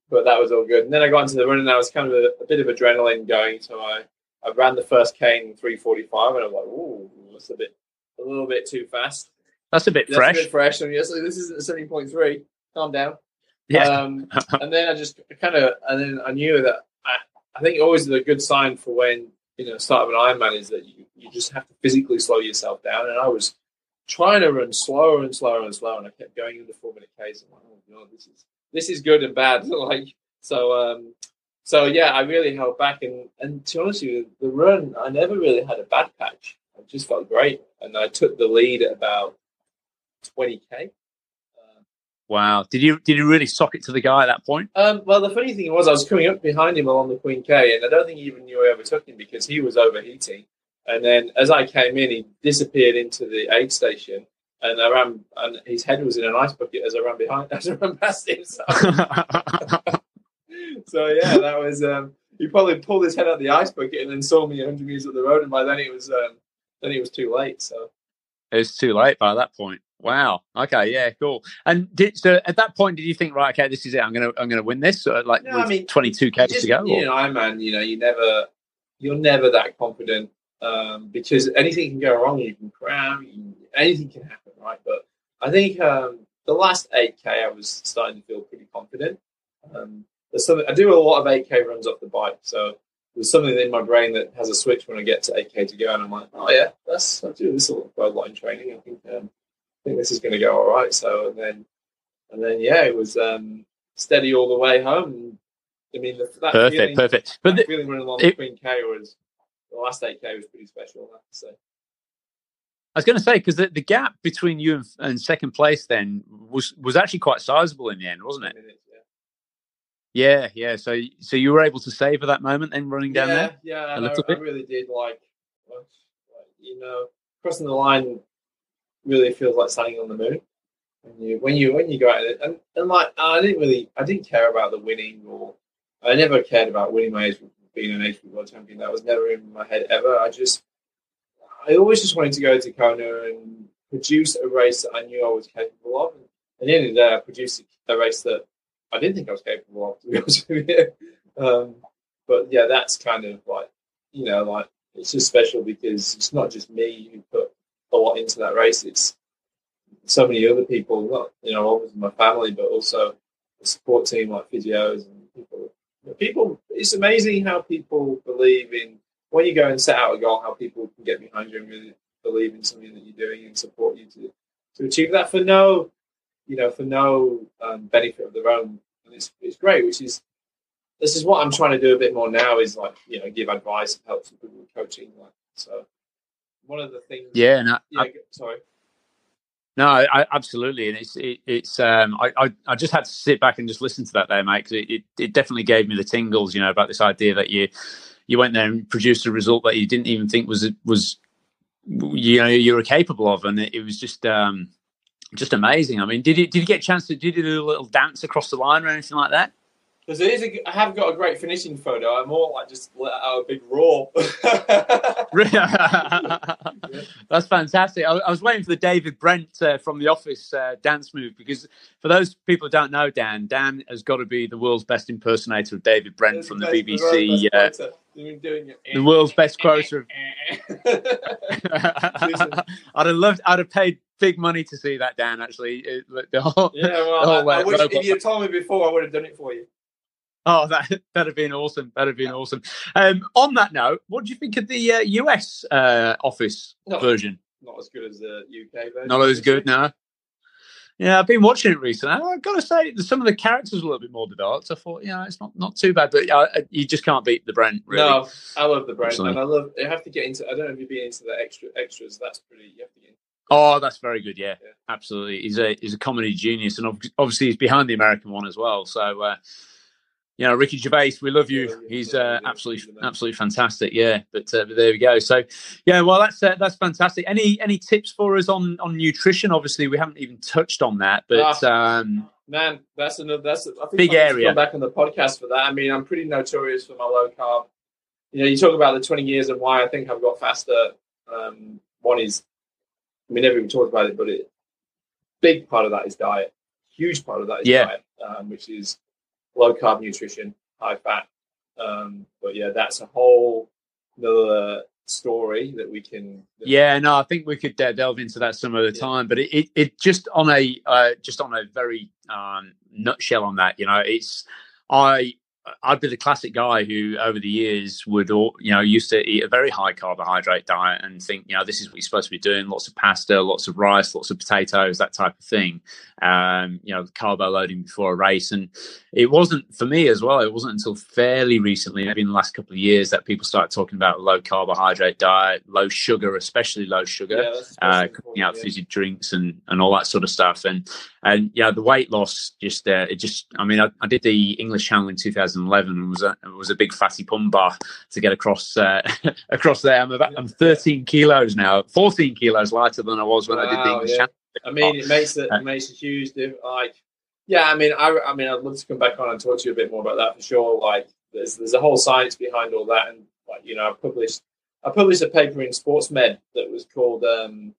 but that was all good. And then I got into the run and I was kind of a, a bit of adrenaline going. So I, I ran the first cane in 345 and I was like, ooh, that's a bit, a little bit too fast. That's a bit That's fresh. a bit fresh. And yes, this isn't 70.3. Calm down. Yeah. Um, and then I just kind of, and then I knew that I, I think always a good sign for when, you know, start of an Ironman is that you, you just have to physically slow yourself down. And I was trying to run slower and slower and slower. And I kept going into four minute Ks. I'm like, oh, no, this is, this is good and bad. like, so, um, so yeah, I really held back. And, and to be honest with you, the run, I never really had a bad patch. I just felt great. And I took the lead at about 20K. Wow. Did you did you really sock it to the guy at that point? Um, well, the funny thing was, I was coming up behind him along the Queen K, and I don't think he even knew I overtook him because he was overheating. And then as I came in, he disappeared into the aid station, and I ran, and his head was in an ice bucket as I ran behind, as I ran past him. So, so yeah, that was. Um, he probably pulled his head out of the ice bucket and then saw me 100 meters up the road, and by then it was, um, then it was too late. So it was too late by that point. Wow. Okay. Yeah. Cool. And did, so at that point, did you think, right? Okay, this is it. I'm gonna I'm gonna win this. Or like No, I mean, 22 k's to go. You or- know, Ironman, you know, you never, you're never that confident um, because anything can go wrong. You can cram, you can, anything can happen, right? But I think um, the last 8k, I was starting to feel pretty confident. Um, there's something I do a lot of 8k runs off the bike, so there's something in my brain that has a switch when I get to 8k to go, and I'm like, oh yeah, that's I do this lot of line training. I think um, I think this is going to go all right. So and then and then yeah, it was um, steady all the way home. I mean, the, that perfect. feeling, perfect. But the, feeling running along it- the Queen K was the last 8k was pretty special. I have to. I was going to say because the, the gap between you and, and second place then was was actually quite sizable in the end, wasn't it? Minutes, yeah. Yeah. Yeah. So so you were able to savor that moment then running down yeah, there. Yeah, a and I, I really did like, like, you know, crossing the line really feels like standing on the moon. When you when you when you go out there, and, and like I didn't really I didn't care about the winning or I never cared about winning my age being an group world champion. That was never in my head ever. I just I always just wanted to go to Kona and produce a race that I knew I was capable of. And at the end of the day, I produced a race that I didn't think I was capable of. To be honest with you. Um, but yeah, that's kind of like you know, like it's just special because it's not just me who put a lot into that race. It's so many other people, not you know, obviously my family, but also the support team like physios and people. It's amazing how people believe in when you go and set out a goal, how people can get behind you and really believe in something that you're doing and support you to to achieve that for no, you know, for no um, benefit of their own. And it's it's great, which is this is what I'm trying to do a bit more now is like you know give advice and help some people with coaching. Like so, one of the things. Yeah. No, Yeah. I- sorry. No, I, absolutely, and it's it, it's um I, I I just had to sit back and just listen to that there, mate, because it, it, it definitely gave me the tingles, you know, about this idea that you you went there and produced a result that you didn't even think was was you know you were capable of, and it, it was just um just amazing. I mean, did you did you get a chance to did you do a little dance across the line or anything like that? Because it is, a, I have got a great finishing photo. I'm more like just let out a big roar. That's fantastic. I, I was waiting for the David Brent uh, from The Office uh, dance move because for those people who don't know Dan, Dan has got to be the world's best impersonator of David Brent from the BBC. The, Uh, the world's best quoter. Of, I'd have loved. I'd have paid big money to see that Dan. Actually, It- the whole, yeah, well, the I, whole, I uh, wish if you had told me before, I would have done it for you. Oh, that that'd have been awesome. That'd have been awesome. Um, on that note, what do you think of the uh, US uh, Office No. version? Not as good as the UK version. Not as good now. Yeah, I've been watching it recently. I've got to say, some of the characters a little bit more developed. I thought, yeah, it's not, not too bad, but uh, you just can't beat the Brent, really. No, I love the brand, Absolutely. and I love. You have to get into. I don't know if you've been into the extra extras. That's pretty. You have to get. Into, Oh, that's very good. Yeah, Yeah. absolutely. He's a he's a comedy genius, and ob- obviously he's behind the American one as well. So uh, you know, Ricky Gervais, we love you. He's uh, absolutely, absolutely fantastic. Yeah, but, uh, but there we go. So, yeah, well, that's uh, that's fantastic. Any any tips for us on on nutrition? Obviously, we haven't even touched on that, but ah, um, man, that's another that's I think big area. Come back on the podcast for that. I mean, I'm pretty notorious for my low carb. You know, you talk about the 20 years and why I think I've got faster. Um, one is, I mean, never even talked about it, but it big part of that is diet. Huge part of that is yeah. diet, um, which is low carb nutrition, high fat. Um, but yeah, that's a whole another story that we can. That yeah, no, I think we could delve into that some other yeah. time. But it, it, it, just on a uh, just on a very um, nutshell on that, you know, it's I I'd be the classic guy who, over the years, would all, you know used to eat a very high carbohydrate diet and think, you know, this is what you're supposed to be doing: lots of pasta, lots of rice, lots of potatoes, that type of thing. Um, you know, carbo loading before a race, and it wasn't for me as well. It wasn't until fairly recently, maybe in the last couple of years, that people started talking about low carbohydrate diet, low sugar, especially low sugar, yeah, uh, you know, fizzy drinks and and all that sort of stuff. And and yeah, the weight loss just uh, it just. I mean, I, I did the English Channel in 2011 and was a was a big fatty pum bar to get across uh, across there. I'm about, I'm 13 kilos now, 14 kilos lighter than I was when wow, I did the English yeah. Channel. I mean, it makes it, it makes a huge difference. Like, yeah, I mean, I, I mean, I'd love to come back on and talk to you a bit more about that for sure. Like, there's there's a whole science behind all that, and like, you know, I published I published a paper in Sports Med that was called um,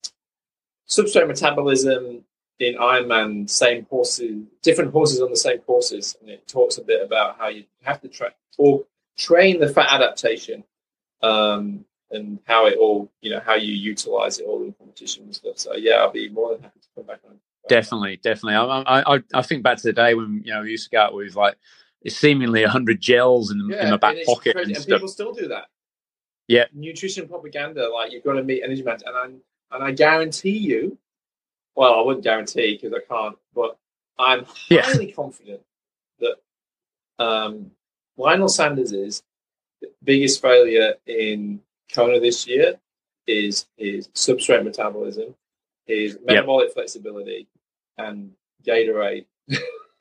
"Substrate Metabolism in Ironman, same horses, different horses on the same courses, and it talks a bit about how you have to train or train the fat adaptation, um, and how it all, you know, how you utilize it all in competition and stuff. So yeah, I'll be more than happy to come back on. Definitely, definitely. I, I, I think back to the day when you know we used to go out with like seemingly hundred gels in, yeah, in my back pocket, and, and people still do that. Yeah, nutrition propaganda, like you've got to meet energy man, and I and I guarantee you, well, I wouldn't guarantee because I can't, but I'm highly yeah. confident that um, Lionel Sanders is the biggest failure in Kona this year is his substrate metabolism, his metabolic yep. flexibility, and Gatorade.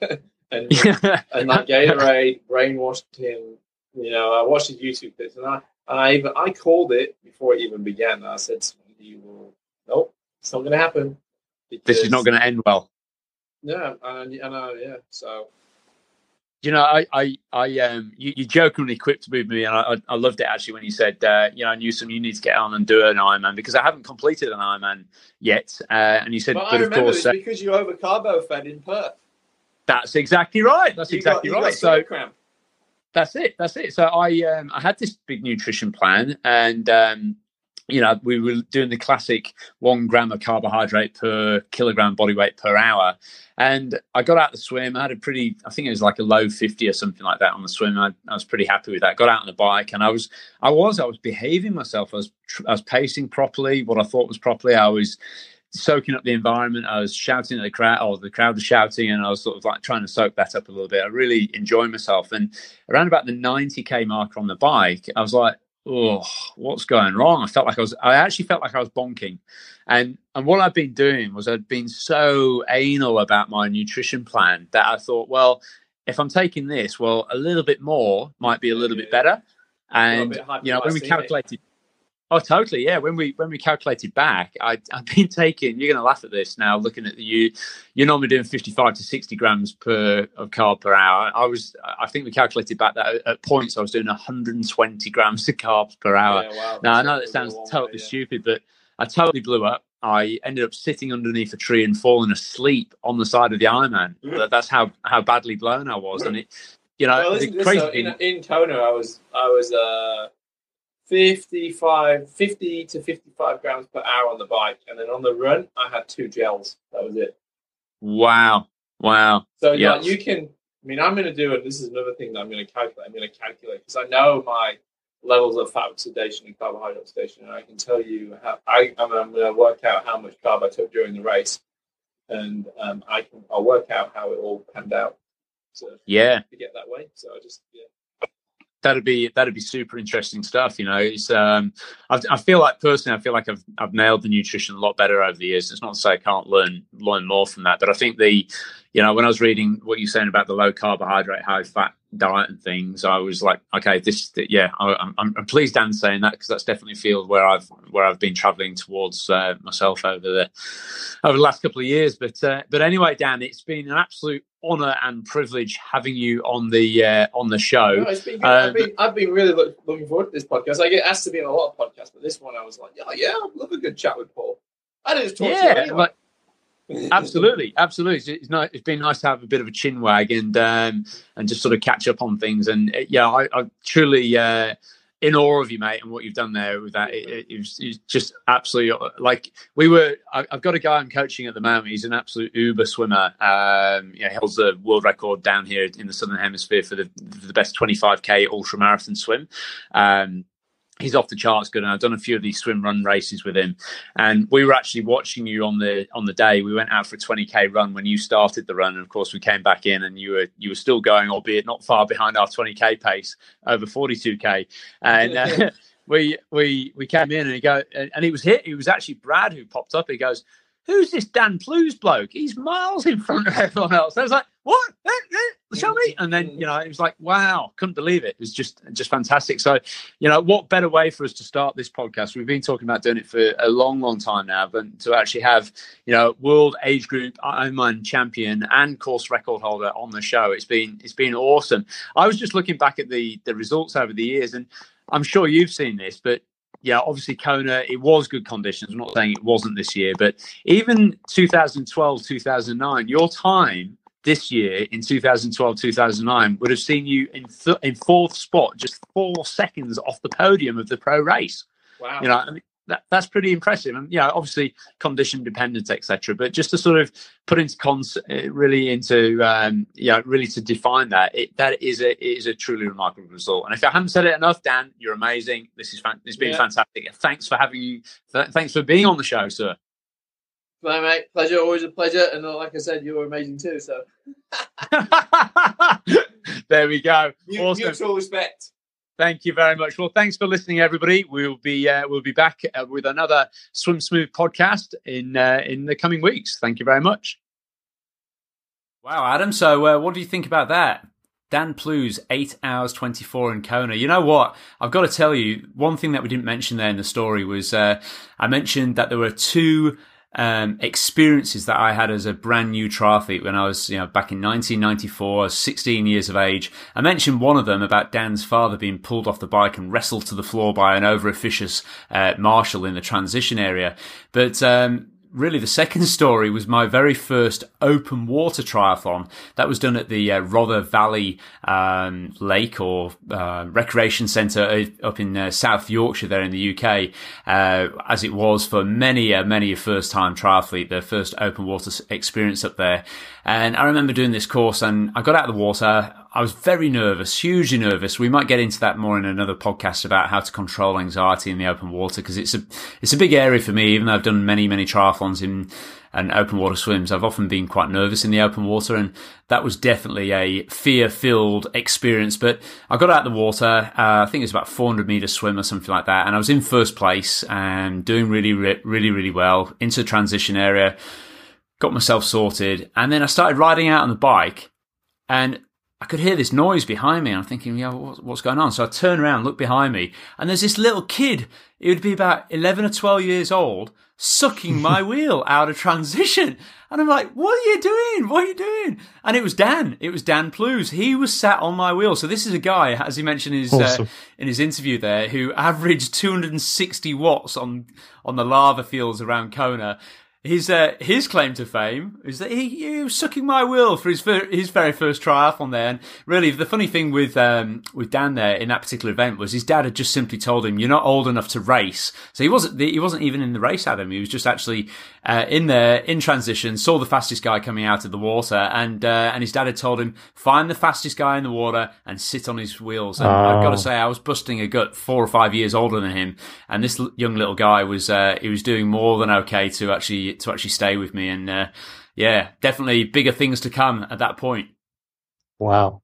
and and that Gatorade brainwashed him. You know, I watched his YouTube clips, and I and I even I called it before it even began. I said, "You will, nope, it's not going to happen." this is not going to end well. Yeah, and, and uh, yeah, so you know, I, I, I, um, you, you jokingly quipped with me, and I, I loved it actually when you said, uh, you know, I knew some you need to get on and do an Ironman because I haven't completed an Ironman yet. Uh, and you said, but, but of course, it's uh, because you over carbo fed in Perth. That's exactly right. That's you exactly got, right. So cramp. that's it. That's it. So I, um, I had this big nutrition plan, and um, you know, we were doing the classic one gram of carbohydrate per kilogram body weight per hour. And I got out the swim. I had a pretty, I think it was like a low 50 or something like that on the swim. I, I was pretty happy with that. Got out on the bike and I was, I was, I was behaving myself. I was, I was pacing properly, what I thought was properly. I was, soaking up the environment. I was shouting at the crowd, or the crowd was shouting, and I was sort of like trying to soak that up a little bit. I really enjoyed myself. And around about the 90k marker on the bike, I was like, oh, what's going wrong? I felt like I was, I actually felt like I was bonking. And, and what I'd been doing was I'd been so anal about my nutrition plan that I thought, well, if I'm taking this, well, a little bit more might be a little bit better. And, you know, when we calculated, Oh, totally. Yeah. When we when we calculated back, I, I've been taking. You're going to laugh at this now. Looking at the, you, you're normally doing 55 to 60 grams per of carb per hour. I was. I think we calculated back that at, points I was doing 120 grams of carbs per hour. Yeah, wow, now I know that sounds totally way, yeah. stupid, but I totally blew up. I ended up sitting underneath a tree and falling asleep on the side of the Ironman. Mm. That's how how badly blown I was, and it. You know, well, the crazy so in, in Kona, I was I was uh 55, 50 to 55 grams per hour on the bike. And then on the run, I had two gels. That was it. Wow. Wow. So yeah, you can, I mean, I'm going to do it. This is another thing that I'm going to calculate. I'm going to calculate because I know my levels of fat oxidation and carbohydrate oxidation. And I can tell you how I, I'm going to work out how much carb I took during the race. And um, I can, I'll work out how it all panned out. So yeah, to get that way. So I just, yeah that'd be that'd be super interesting stuff. You know, it's um, I, I, feel like personally, I feel like I've I've nailed the nutrition a lot better over the years. It's not to say I can't learn learn more from that, but I think the you know, when I was reading what you're saying about the low carbohydrate, high fat diet and things, I was like, okay, this, yeah, I, am I'm pleased Dan's saying that because that's definitely a field where I've where I've been travelling towards uh, myself over the over the last couple of years. But uh, but anyway, Dan, it's been an absolute honour and privilege having you on the uh, on the show. No, it's been good. Um, I've, been, I've been really look, looking forward to this podcast. I get asked to be on a lot of podcasts, but this one I was like, yeah, yeah, I'd love a good chat with Paul. I didn't talk yeah, to you anyway. Like, absolutely, absolutely. It's, nice, it's been nice to have a bit of a chin wag and um, and just sort of catch up on things. And uh, yeah, I, I truly uh, in awe of you, mate, and what you've done there with that. It, it, it, was, it was, just absolutely uh, like we were. I, have got a guy I'm coaching at the moment. He's an absolute uber swimmer. Um, he holds the world record down here in the southern hemisphere for the for the best 25k ultra marathon swim. Um, he's off the charts good and i've done a few of these swim run races with him. And we were actually watching you on the on the day. We went out for a 20k run when you started the run and of course we came back in and you were you were still going albeit not far behind our 20k pace over 42k and uh, we we we came in and he go and, and he was hit. It was actually brad who popped up. He goes who's this Dan Plews bloke? He's miles in front of everyone else. I was like, what? Eh, eh, show me. And then, you know, it was like, wow, couldn't believe it. It was just, just fantastic. So, you know, what better way for us to start this podcast? We've been talking about doing it for a long, long time now, but to actually have, you know, world age group Ironman champion and course record holder on the show, it's been, it's been awesome. I was just looking back at the, the results over the years and I'm sure you've seen this, but yeah, obviously Kona, it was good conditions. I'm not saying it wasn't this year, but even 2012, 2009, your time this year in 2012, 2009 would have seen you in th- in fourth spot, just four seconds off the podium of the pro race. Wow. You know, I mean, that, that's pretty impressive. And yeah, obviously condition dependent, etc. But just to sort of put into cons, uh, really into um, yeah, really to define that, it, that is a is a truly remarkable result. And if I haven't said it enough, Dan, you're amazing. This is fan- it's been yeah. fantastic. Thanks for having you. Th- thanks for being on the show, sir. Bye, mate. Pleasure, always a pleasure. And uh, like I said, you were amazing too. So there we go. Awesome. Mutual respect. Thank you very much. Well, thanks for listening, everybody. We'll be uh, we'll be back uh, with another Swim Smooth podcast in uh, in the coming weeks. Thank you very much. Wow, Adam. So, uh, what do you think about that? Dan Plews, eight hours twenty four in Kona. You know what? I've got to tell you, one thing that we didn't mention there in the story was uh, I mentioned that there were two um, experiences that I had as a brand new triathlete when I was, you know, back in 1994, I was 16 years of age. I mentioned one of them about Dan's father being pulled off the bike and wrestled to the floor by an over officious uh, marshal in the transition area. But um, really the second story was my very first open water triathlon. That was done at the uh, Rother Valley um, Lake or uh, Recreation Centre up in uh, South Yorkshire there in the UK, uh, as it was for many, uh, many a first time triathlete, their first open water experience up there. And I remember doing this course and I got out of the water. I was very nervous, hugely nervous. We might get into that more in another podcast about how to control anxiety in the open water because it's a it's a big area for me. Even though I've done many many triathlons in and open water swims, I've often been quite nervous in the open water, and that was definitely a fear filled experience. But I got out of the water. Uh, I think it was about 400 meter swim or something like that, and I was in first place and doing really really really well into the transition area. Got myself sorted, and then I started riding out on the bike. And I could hear this noise behind me. And I'm thinking, yeah, what's going on? So I turn around, look behind me, and there's this little kid. It would be about 11 or 12 years old, sucking my wheel out of transition. And I'm like, what are you doing? What are you doing? And it was Dan. It was Dan Plews. He was sat on my wheel. So this is a guy, as he mentioned in his, uh, awesome. uh, in his interview there, who averaged 260 watts on, on the lava fields around Kona his uh, his claim to fame is that he, he, was sucking my will for his his very first triathlon there. And really, the funny thing with um, with Dan there in that particular event was his dad had just simply told him, "You're not old enough to race." So he wasn't he wasn't even in the race, Adam. He was just actually uh, in there in transition, saw the fastest guy coming out of the water, and uh, and his dad had told him, "Find the fastest guy in the water and sit on his wheels." And oh. I've got to say, I was busting a gut, four or five years older than him, and this young little guy was uh, he was doing more than okay to actually to actually stay with me. And uh, yeah, definitely bigger things to come at that point. Wow.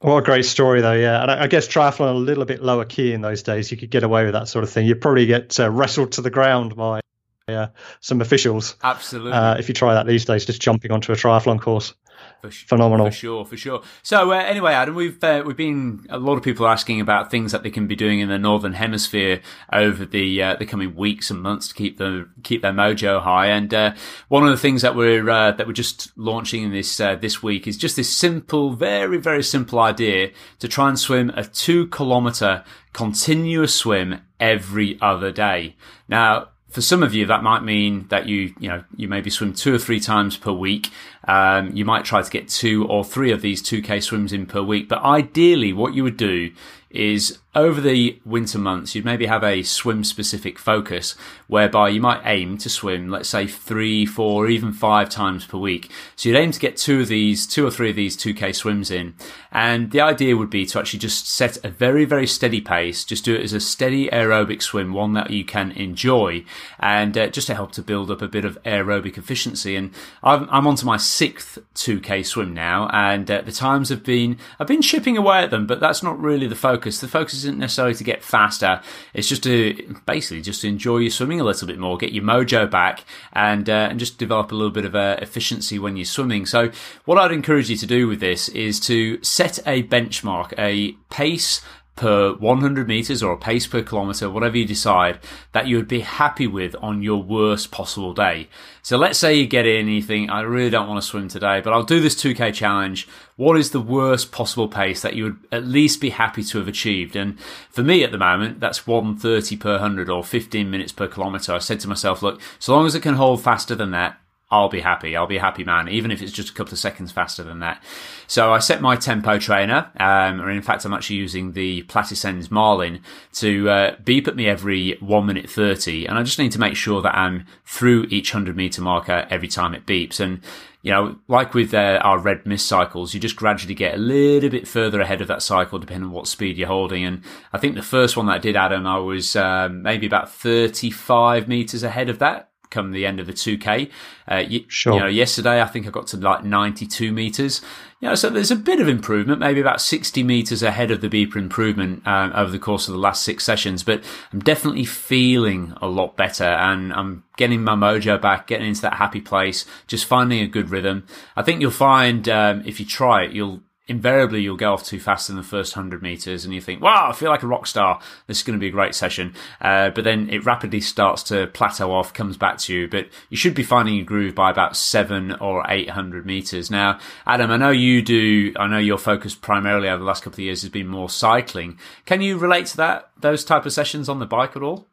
What a great story, though. Yeah, and I, guess triathlon a little bit lower key in those days. You could get away with that sort of thing. You'd probably get uh, wrestled to the ground by uh, some officials. Absolutely. Uh, if you try that these days, just jumping onto a triathlon course. For, Phenomenal, for sure, for sure. So uh, anyway, Adam, we've uh, we've been a lot of people asking about things that they can be doing in the northern hemisphere over the uh, the coming weeks and months to keep the keep their mojo high. And uh, one of the things that we're uh, that we're just launching this uh, this week is just this simple, very very simple idea to try and swim a two kilometer continuous swim every other day. Now for some of you, that might mean that you, you know, you maybe swim two or three times per week. Um, you might try to get two or three of these 2K swims in per week. But ideally, what you would do is over the winter months, you'd maybe have a swim specific focus whereby you might aim to swim, let's say three, four, even five times per week. So you'd aim to get two of these, two or three of these 2K swims in. And the idea would be to actually just set a very, very steady pace. Just do it as a steady aerobic swim, one that you can enjoy and uh, just to help to build up a bit of aerobic efficiency. And I'm, I'm on to my sixth 2K swim now and uh, the times have been, I've been chipping away at them, but that's not really the focus. The focus isn't necessarily to get faster. It's just to basically just to enjoy your swimming a little bit more, get your mojo back, and uh, and just develop a little bit of uh, efficiency when you're swimming. So what I'd encourage you to do with this is to set a benchmark, a pace per 100 meters or a pace per kilometer, whatever you decide, that you would be happy with on your worst possible day. So let's say you get in and you think, I really don't want to swim today, but I'll do this 2K challenge. What is the worst possible pace that you would at least be happy to have achieved? And for me at the moment, that's 130 per 100 or 15 minutes per kilometer. I said to myself, look, so long as it can hold faster than that, I'll be happy. I'll be a happy man, even if it's just a couple of seconds faster than that. So I set my tempo trainer, um, or in fact, I'm actually using the Platysens Marlin to uh, beep at me every one minute 30. And I just need to make sure that I'm through each 100 meter marker every time it beeps. And, you know, like with uh, our red mist cycles, you just gradually get a little bit further ahead of that cycle depending on what speed you're holding. And I think the first one that I did, Adam, I was um, maybe about 35 meters ahead of that come the end of the 2K. Uh, you, sure. you know, yesterday I think I got to like 92 meters. You know, so there's a bit of improvement, maybe about 60 meters ahead of the beeper improvement um, over the course of the last six sessions. But I'm definitely feeling a lot better, and I'm getting my mojo back, getting into that happy place, just finding a good rhythm. I think you'll find um, if you try it, you'll invariably you'll go off too fast in the first 100 meters and you think, wow, I feel like a rock star. This is going to be a great session. Uh, but then it rapidly starts to plateau off, comes back to you. But you should be finding your groove by about seven or 800 meters. Now, Adam, I know you do, I know your focus primarily over the last couple of years has been more cycling. Can you relate to that, those type of sessions on the bike at all?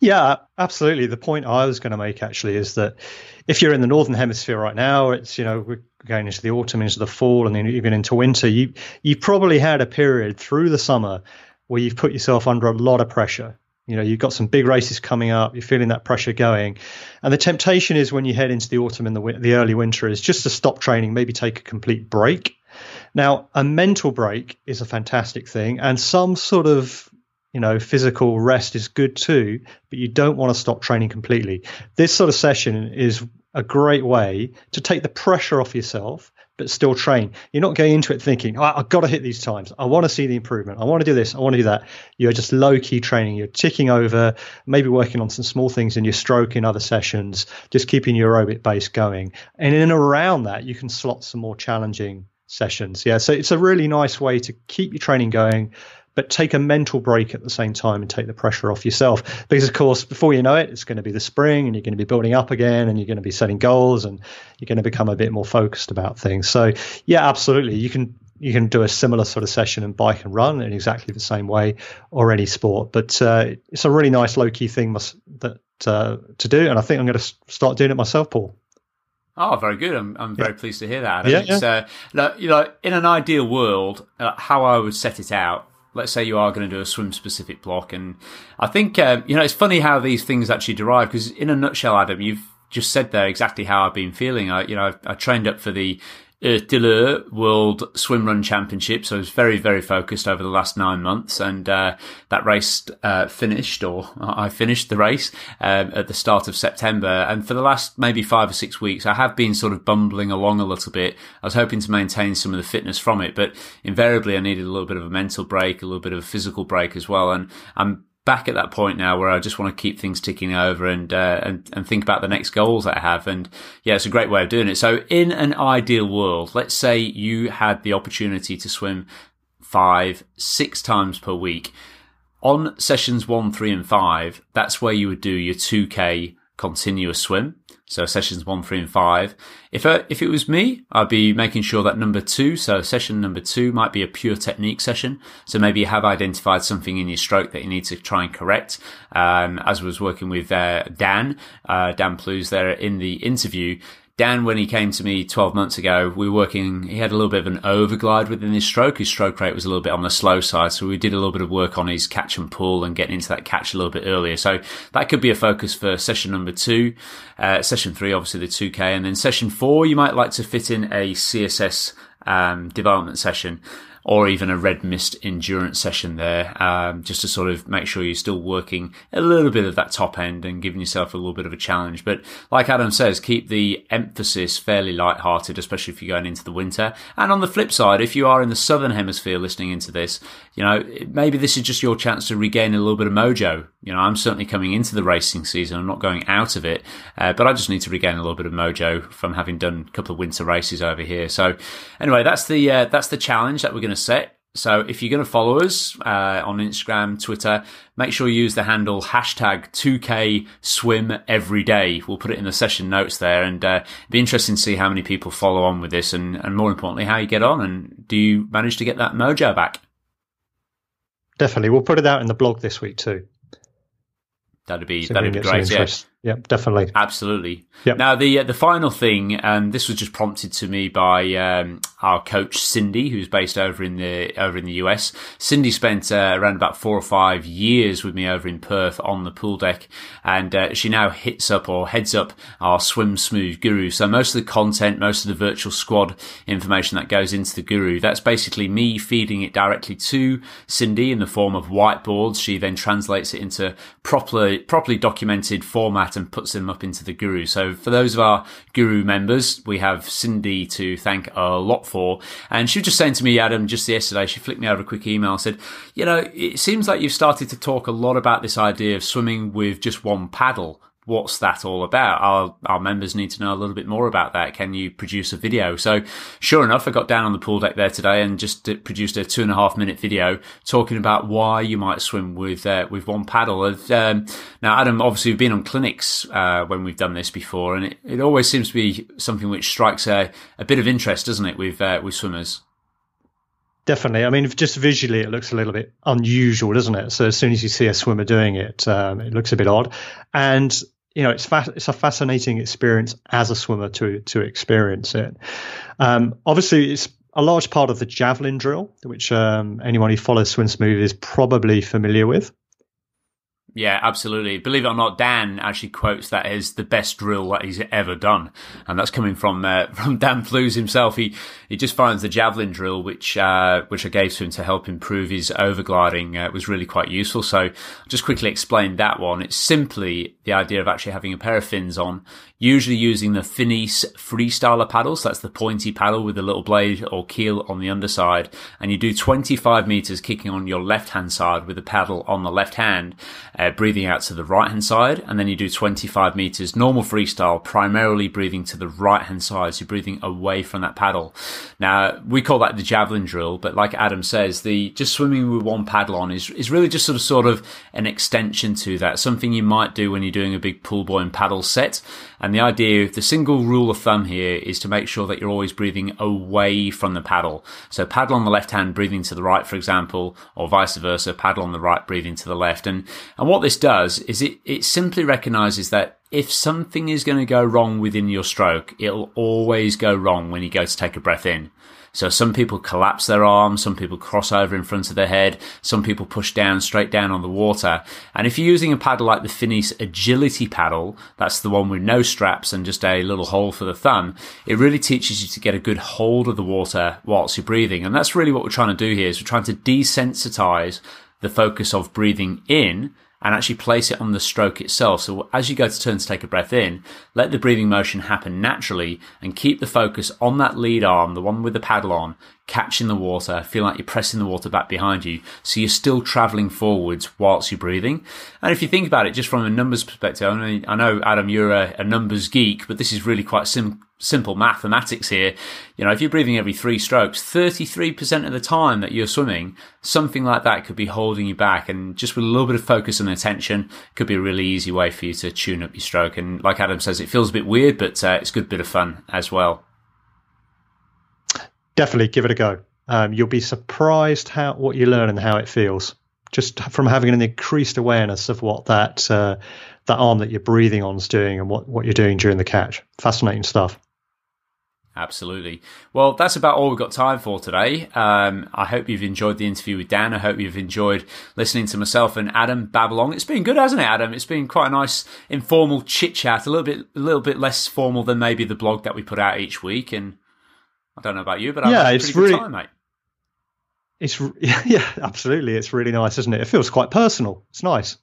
Yeah, absolutely. The point I was going to make actually is that if you're in the northern hemisphere right now, it's you know we're going into the autumn, into the fall, and then even into winter. You you probably had a period through the summer where you've put yourself under a lot of pressure. You know, you've got some big races coming up. You're feeling that pressure going, and the temptation is when you head into the autumn and the the early winter is just to stop training, maybe take a complete break. Now, a mental break is a fantastic thing, and some sort of you know, physical rest is good too, but you don't want to stop training completely. This sort of session is a great way to take the pressure off yourself, but still train. You're not going into it thinking, oh, I've got to hit these times. I want to see the improvement. I want to do this. I want to do that. You're just low key training. You're ticking over, maybe working on some small things in your stroke in other sessions, just keeping your aerobic base going. And in and around that, you can slot some more challenging sessions. Yeah. So it's a really nice way to keep your training going, but take a mental break at the same time and take the pressure off yourself. Because, of course, before you know it, it's going to be the spring and you're going to be building up again and you're going to be setting goals and you're going to become a bit more focused about things. So, yeah, absolutely. You can. You can do a similar sort of session and bike and run in exactly the same way, or any sport. But uh, it's a really nice low key thing must, that uh, to do, and I think I'm going to start doing it myself, Paul. Oh, very good. I'm, I'm very pleased to hear that. Yeah, yeah. Uh, you know, in an ideal world, uh, how I would set it out let's say you are going to do a swim specific block. And I think, uh, you know, it's funny how these things actually derive because in a nutshell, Adam, you've just said there exactly how I've been feeling. I, you know, I, I trained up for the ÖTILLÖ World Swim Run Championship. So I was very, very focused over the last nine months. And uh, that race uh, finished, or I finished the race uh, at the start of September. And for the last maybe five or six weeks, I have been sort of bumbling along a little bit. I was hoping to maintain some of the fitness from it, but invariably I needed a little bit of a mental break, a little bit of a physical break as well. And I'm back at that point now where I just want to keep things ticking over and, uh, and, and think about the next goals that I have. And yeah, it's a great way of doing it. So in an ideal world, let's say you had the opportunity to swim five, six times per week on sessions one, three and five. That's where you would do your 2k continuous swim. So sessions one, three, and five. If uh, if it was me, I'd be making sure that number two, so session number two, might be a pure technique session. So maybe you have identified something in your stroke that you need to try and correct. Um, as was working with uh, Dan, uh, Dan Plews there in the interview, Dan, when he came to me 12 months ago, we were working, he had a little bit of an overglide within his stroke. His stroke rate was a little bit on the slow side. So we did a little bit of work on his catch and pull and getting into that catch a little bit earlier. So that could be a focus for session number two. Uh, session three, obviously the 2K. And then session four, you might like to fit in a CSS um, development session or even a red mist endurance session there, um, just to sort of make sure you're still working a little bit of that top end and giving yourself a little bit of a challenge. But like Adam says, keep the emphasis fairly light-hearted, especially if you're going into the winter. And on the flip side, if you are in the southern hemisphere listening into this, you know, maybe this is just your chance to regain a little bit of mojo. You know, I'm certainly coming into the racing season. I'm not going out of it, uh, but I just need to regain a little bit of mojo from having done a couple of winter races over here. So, anyway, that's the uh, that's the challenge that we're going to set. So, if you're going to follow us uh, on Instagram, Twitter, make sure you use the handle hashtag 2K swim every day. We'll put it in the session notes there, and uh, it'd be interesting to see how many people follow on with this, and, and more importantly, how you get on, and do you manage to get that mojo back? Definitely, we'll put it out in the blog this week too. That'd be so that'd be great. Yeah. Yeah, definitely. Absolutely. Yep. Now the uh, the final thing, and this was just prompted to me by um, our coach Cindy, who's based over in the over in the US. Cindy spent uh, around about four or five years with me over in Perth on the pool deck, and uh, she now hits up or heads up our Swim Smooth Guru. So most of the content, most of the virtual squad information that goes into the Guru, that's basically me feeding it directly to Cindy in the form of whiteboards. She then translates it into properly properly documented format and puts them up into the Guru. So for those of our Guru members, we have Cindy to thank a lot for. And she was just saying to me, Adam, just yesterday, she flicked me over a quick email, said, you know, it seems like you've started to talk a lot about this idea of swimming with just one paddle what's that all about? Our, our members need to know a little bit more about that. Can you produce a video? So sure enough, I got down on the pool deck there today and just produced a two and a half minute video talking about why you might swim with, uh, with one paddle. Um, now, Adam, obviously we've been on clinics, uh, when we've done this before and it, it always seems to be something which strikes a, a bit of interest, doesn't it, with, uh, with swimmers? Definitely. I mean, just visually, it looks a little bit unusual, doesn't it? So as soon as you see a swimmer doing it, um, it looks a bit odd. And you know, it's fa- it's a fascinating experience as a swimmer to to experience it. Um, obviously, it's a large part of the javelin drill, which um, anyone who follows Swim Smooth is probably familiar with. Yeah, absolutely. Believe it or not, Dan actually quotes that as the best drill that he's ever done, and that's coming from uh, from Dan Plews himself. He he just finds the javelin drill, which uh, which I gave to him to help improve his overgliding, uh, was really quite useful. So, I'll just quickly explain that one. It's simply the idea of actually having a pair of fins on usually using the Finis freestyler paddles. That's the pointy paddle with a little blade or keel on the underside. And you do 25 meters kicking on your left hand side with the paddle on the left hand, uh, breathing out to the right hand side. And then you do 25 meters normal freestyle, primarily breathing to the right hand side. So you're breathing away from that paddle. Now we call that the javelin drill, but like Adam says, the just swimming with one paddle on is, is really just sort of, sort of an extension to that. Something you might do when you're doing a big pull buoy and paddle set. And the idea, the single rule of thumb here is to make sure that you're always breathing away from the paddle. So paddle on the left hand, breathing to the right, for example, or vice versa, paddle on the right, breathing to the left. And, and what this does is it, it simply recognizes that if something is going to go wrong within your stroke, it'll always go wrong when you go to take a breath in. So some people collapse their arms, some people cross over in front of their head, some people push down straight down on the water. And if you're using a paddle like the Finis agility paddle, that's the one with no straps and just a little hole for the thumb, it really teaches you to get a good hold of the water whilst you're breathing. And that's really what we're trying to do here is we're trying to desensitize the focus of breathing in and actually place it on the stroke itself. So as you go to turn to take a breath in, let the breathing motion happen naturally and keep the focus on that lead arm, the one with the paddle on, catching the water, feel like you're pressing the water back behind you. So you're still traveling forwards whilst you're breathing. And if you think about it just from a numbers perspective, I, know, Adam, you're a, a numbers geek, but this is really quite sim- simple mathematics here. You know, if you're breathing every three strokes, 33% of the time that you're swimming, something like that could be holding you back. And just with a little bit of focus and attention, could be a really easy way for you to tune up your stroke. And like Adam says, it feels a bit weird, but uh, it's a good bit of fun as well. Definitely give it a go. Um, you'll be surprised how what you learn and how it feels just from having an increased awareness of what that uh, that arm that you're breathing on is doing and what, what you're doing during the catch. Fascinating stuff. Absolutely. Well, that's about all we've got time for today. Um, I hope you've enjoyed the interview with Dan. I hope you've enjoyed listening to myself and Adam babble It's been good, hasn't it, Adam? It's been quite a nice informal chit chat, a little bit, a little bit less formal than maybe the blog that we put out each week. And I don't know about you, but I've yeah, pretty really, good time, mate. It's yeah, absolutely. It's really nice, isn't it? It feels quite personal. It's nice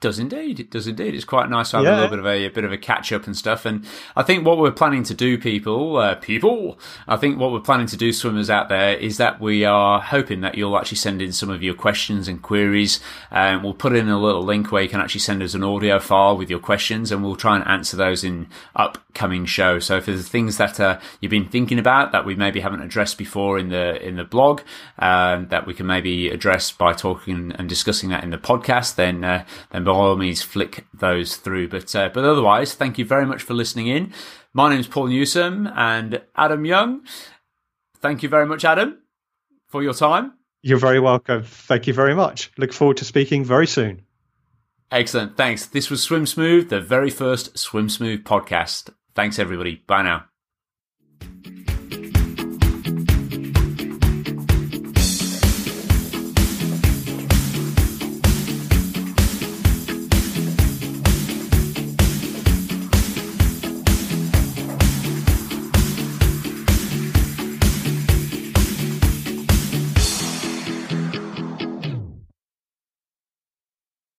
does indeed. It does indeed. It's quite nice to have yeah. a little bit of a, a, bit of a catch up and stuff. And I think what we're planning to do, people, uh, people, I think what we're planning to do, swimmers out there, is that we are hoping that you'll actually send in some of your questions and queries. And we'll put in a little link where you can actually send us an audio file with your questions, and we'll try and answer those in upcoming shows. So if there's things that uh, you've been thinking about that we maybe haven't addressed before in the in the blog, um, that we can maybe address by talking and discussing that in the podcast, then uh, then by all means flick those through. But uh, but otherwise, thank you very much for listening in. My name is Paul Newsome and Adam Young. Thank you very much, Adam, for your time. You're very welcome. Thank you very much. Look forward to speaking very soon. Excellent. Thanks. This was Swim Smooth, the very first Swim Smooth podcast. Thanks, everybody. Bye now.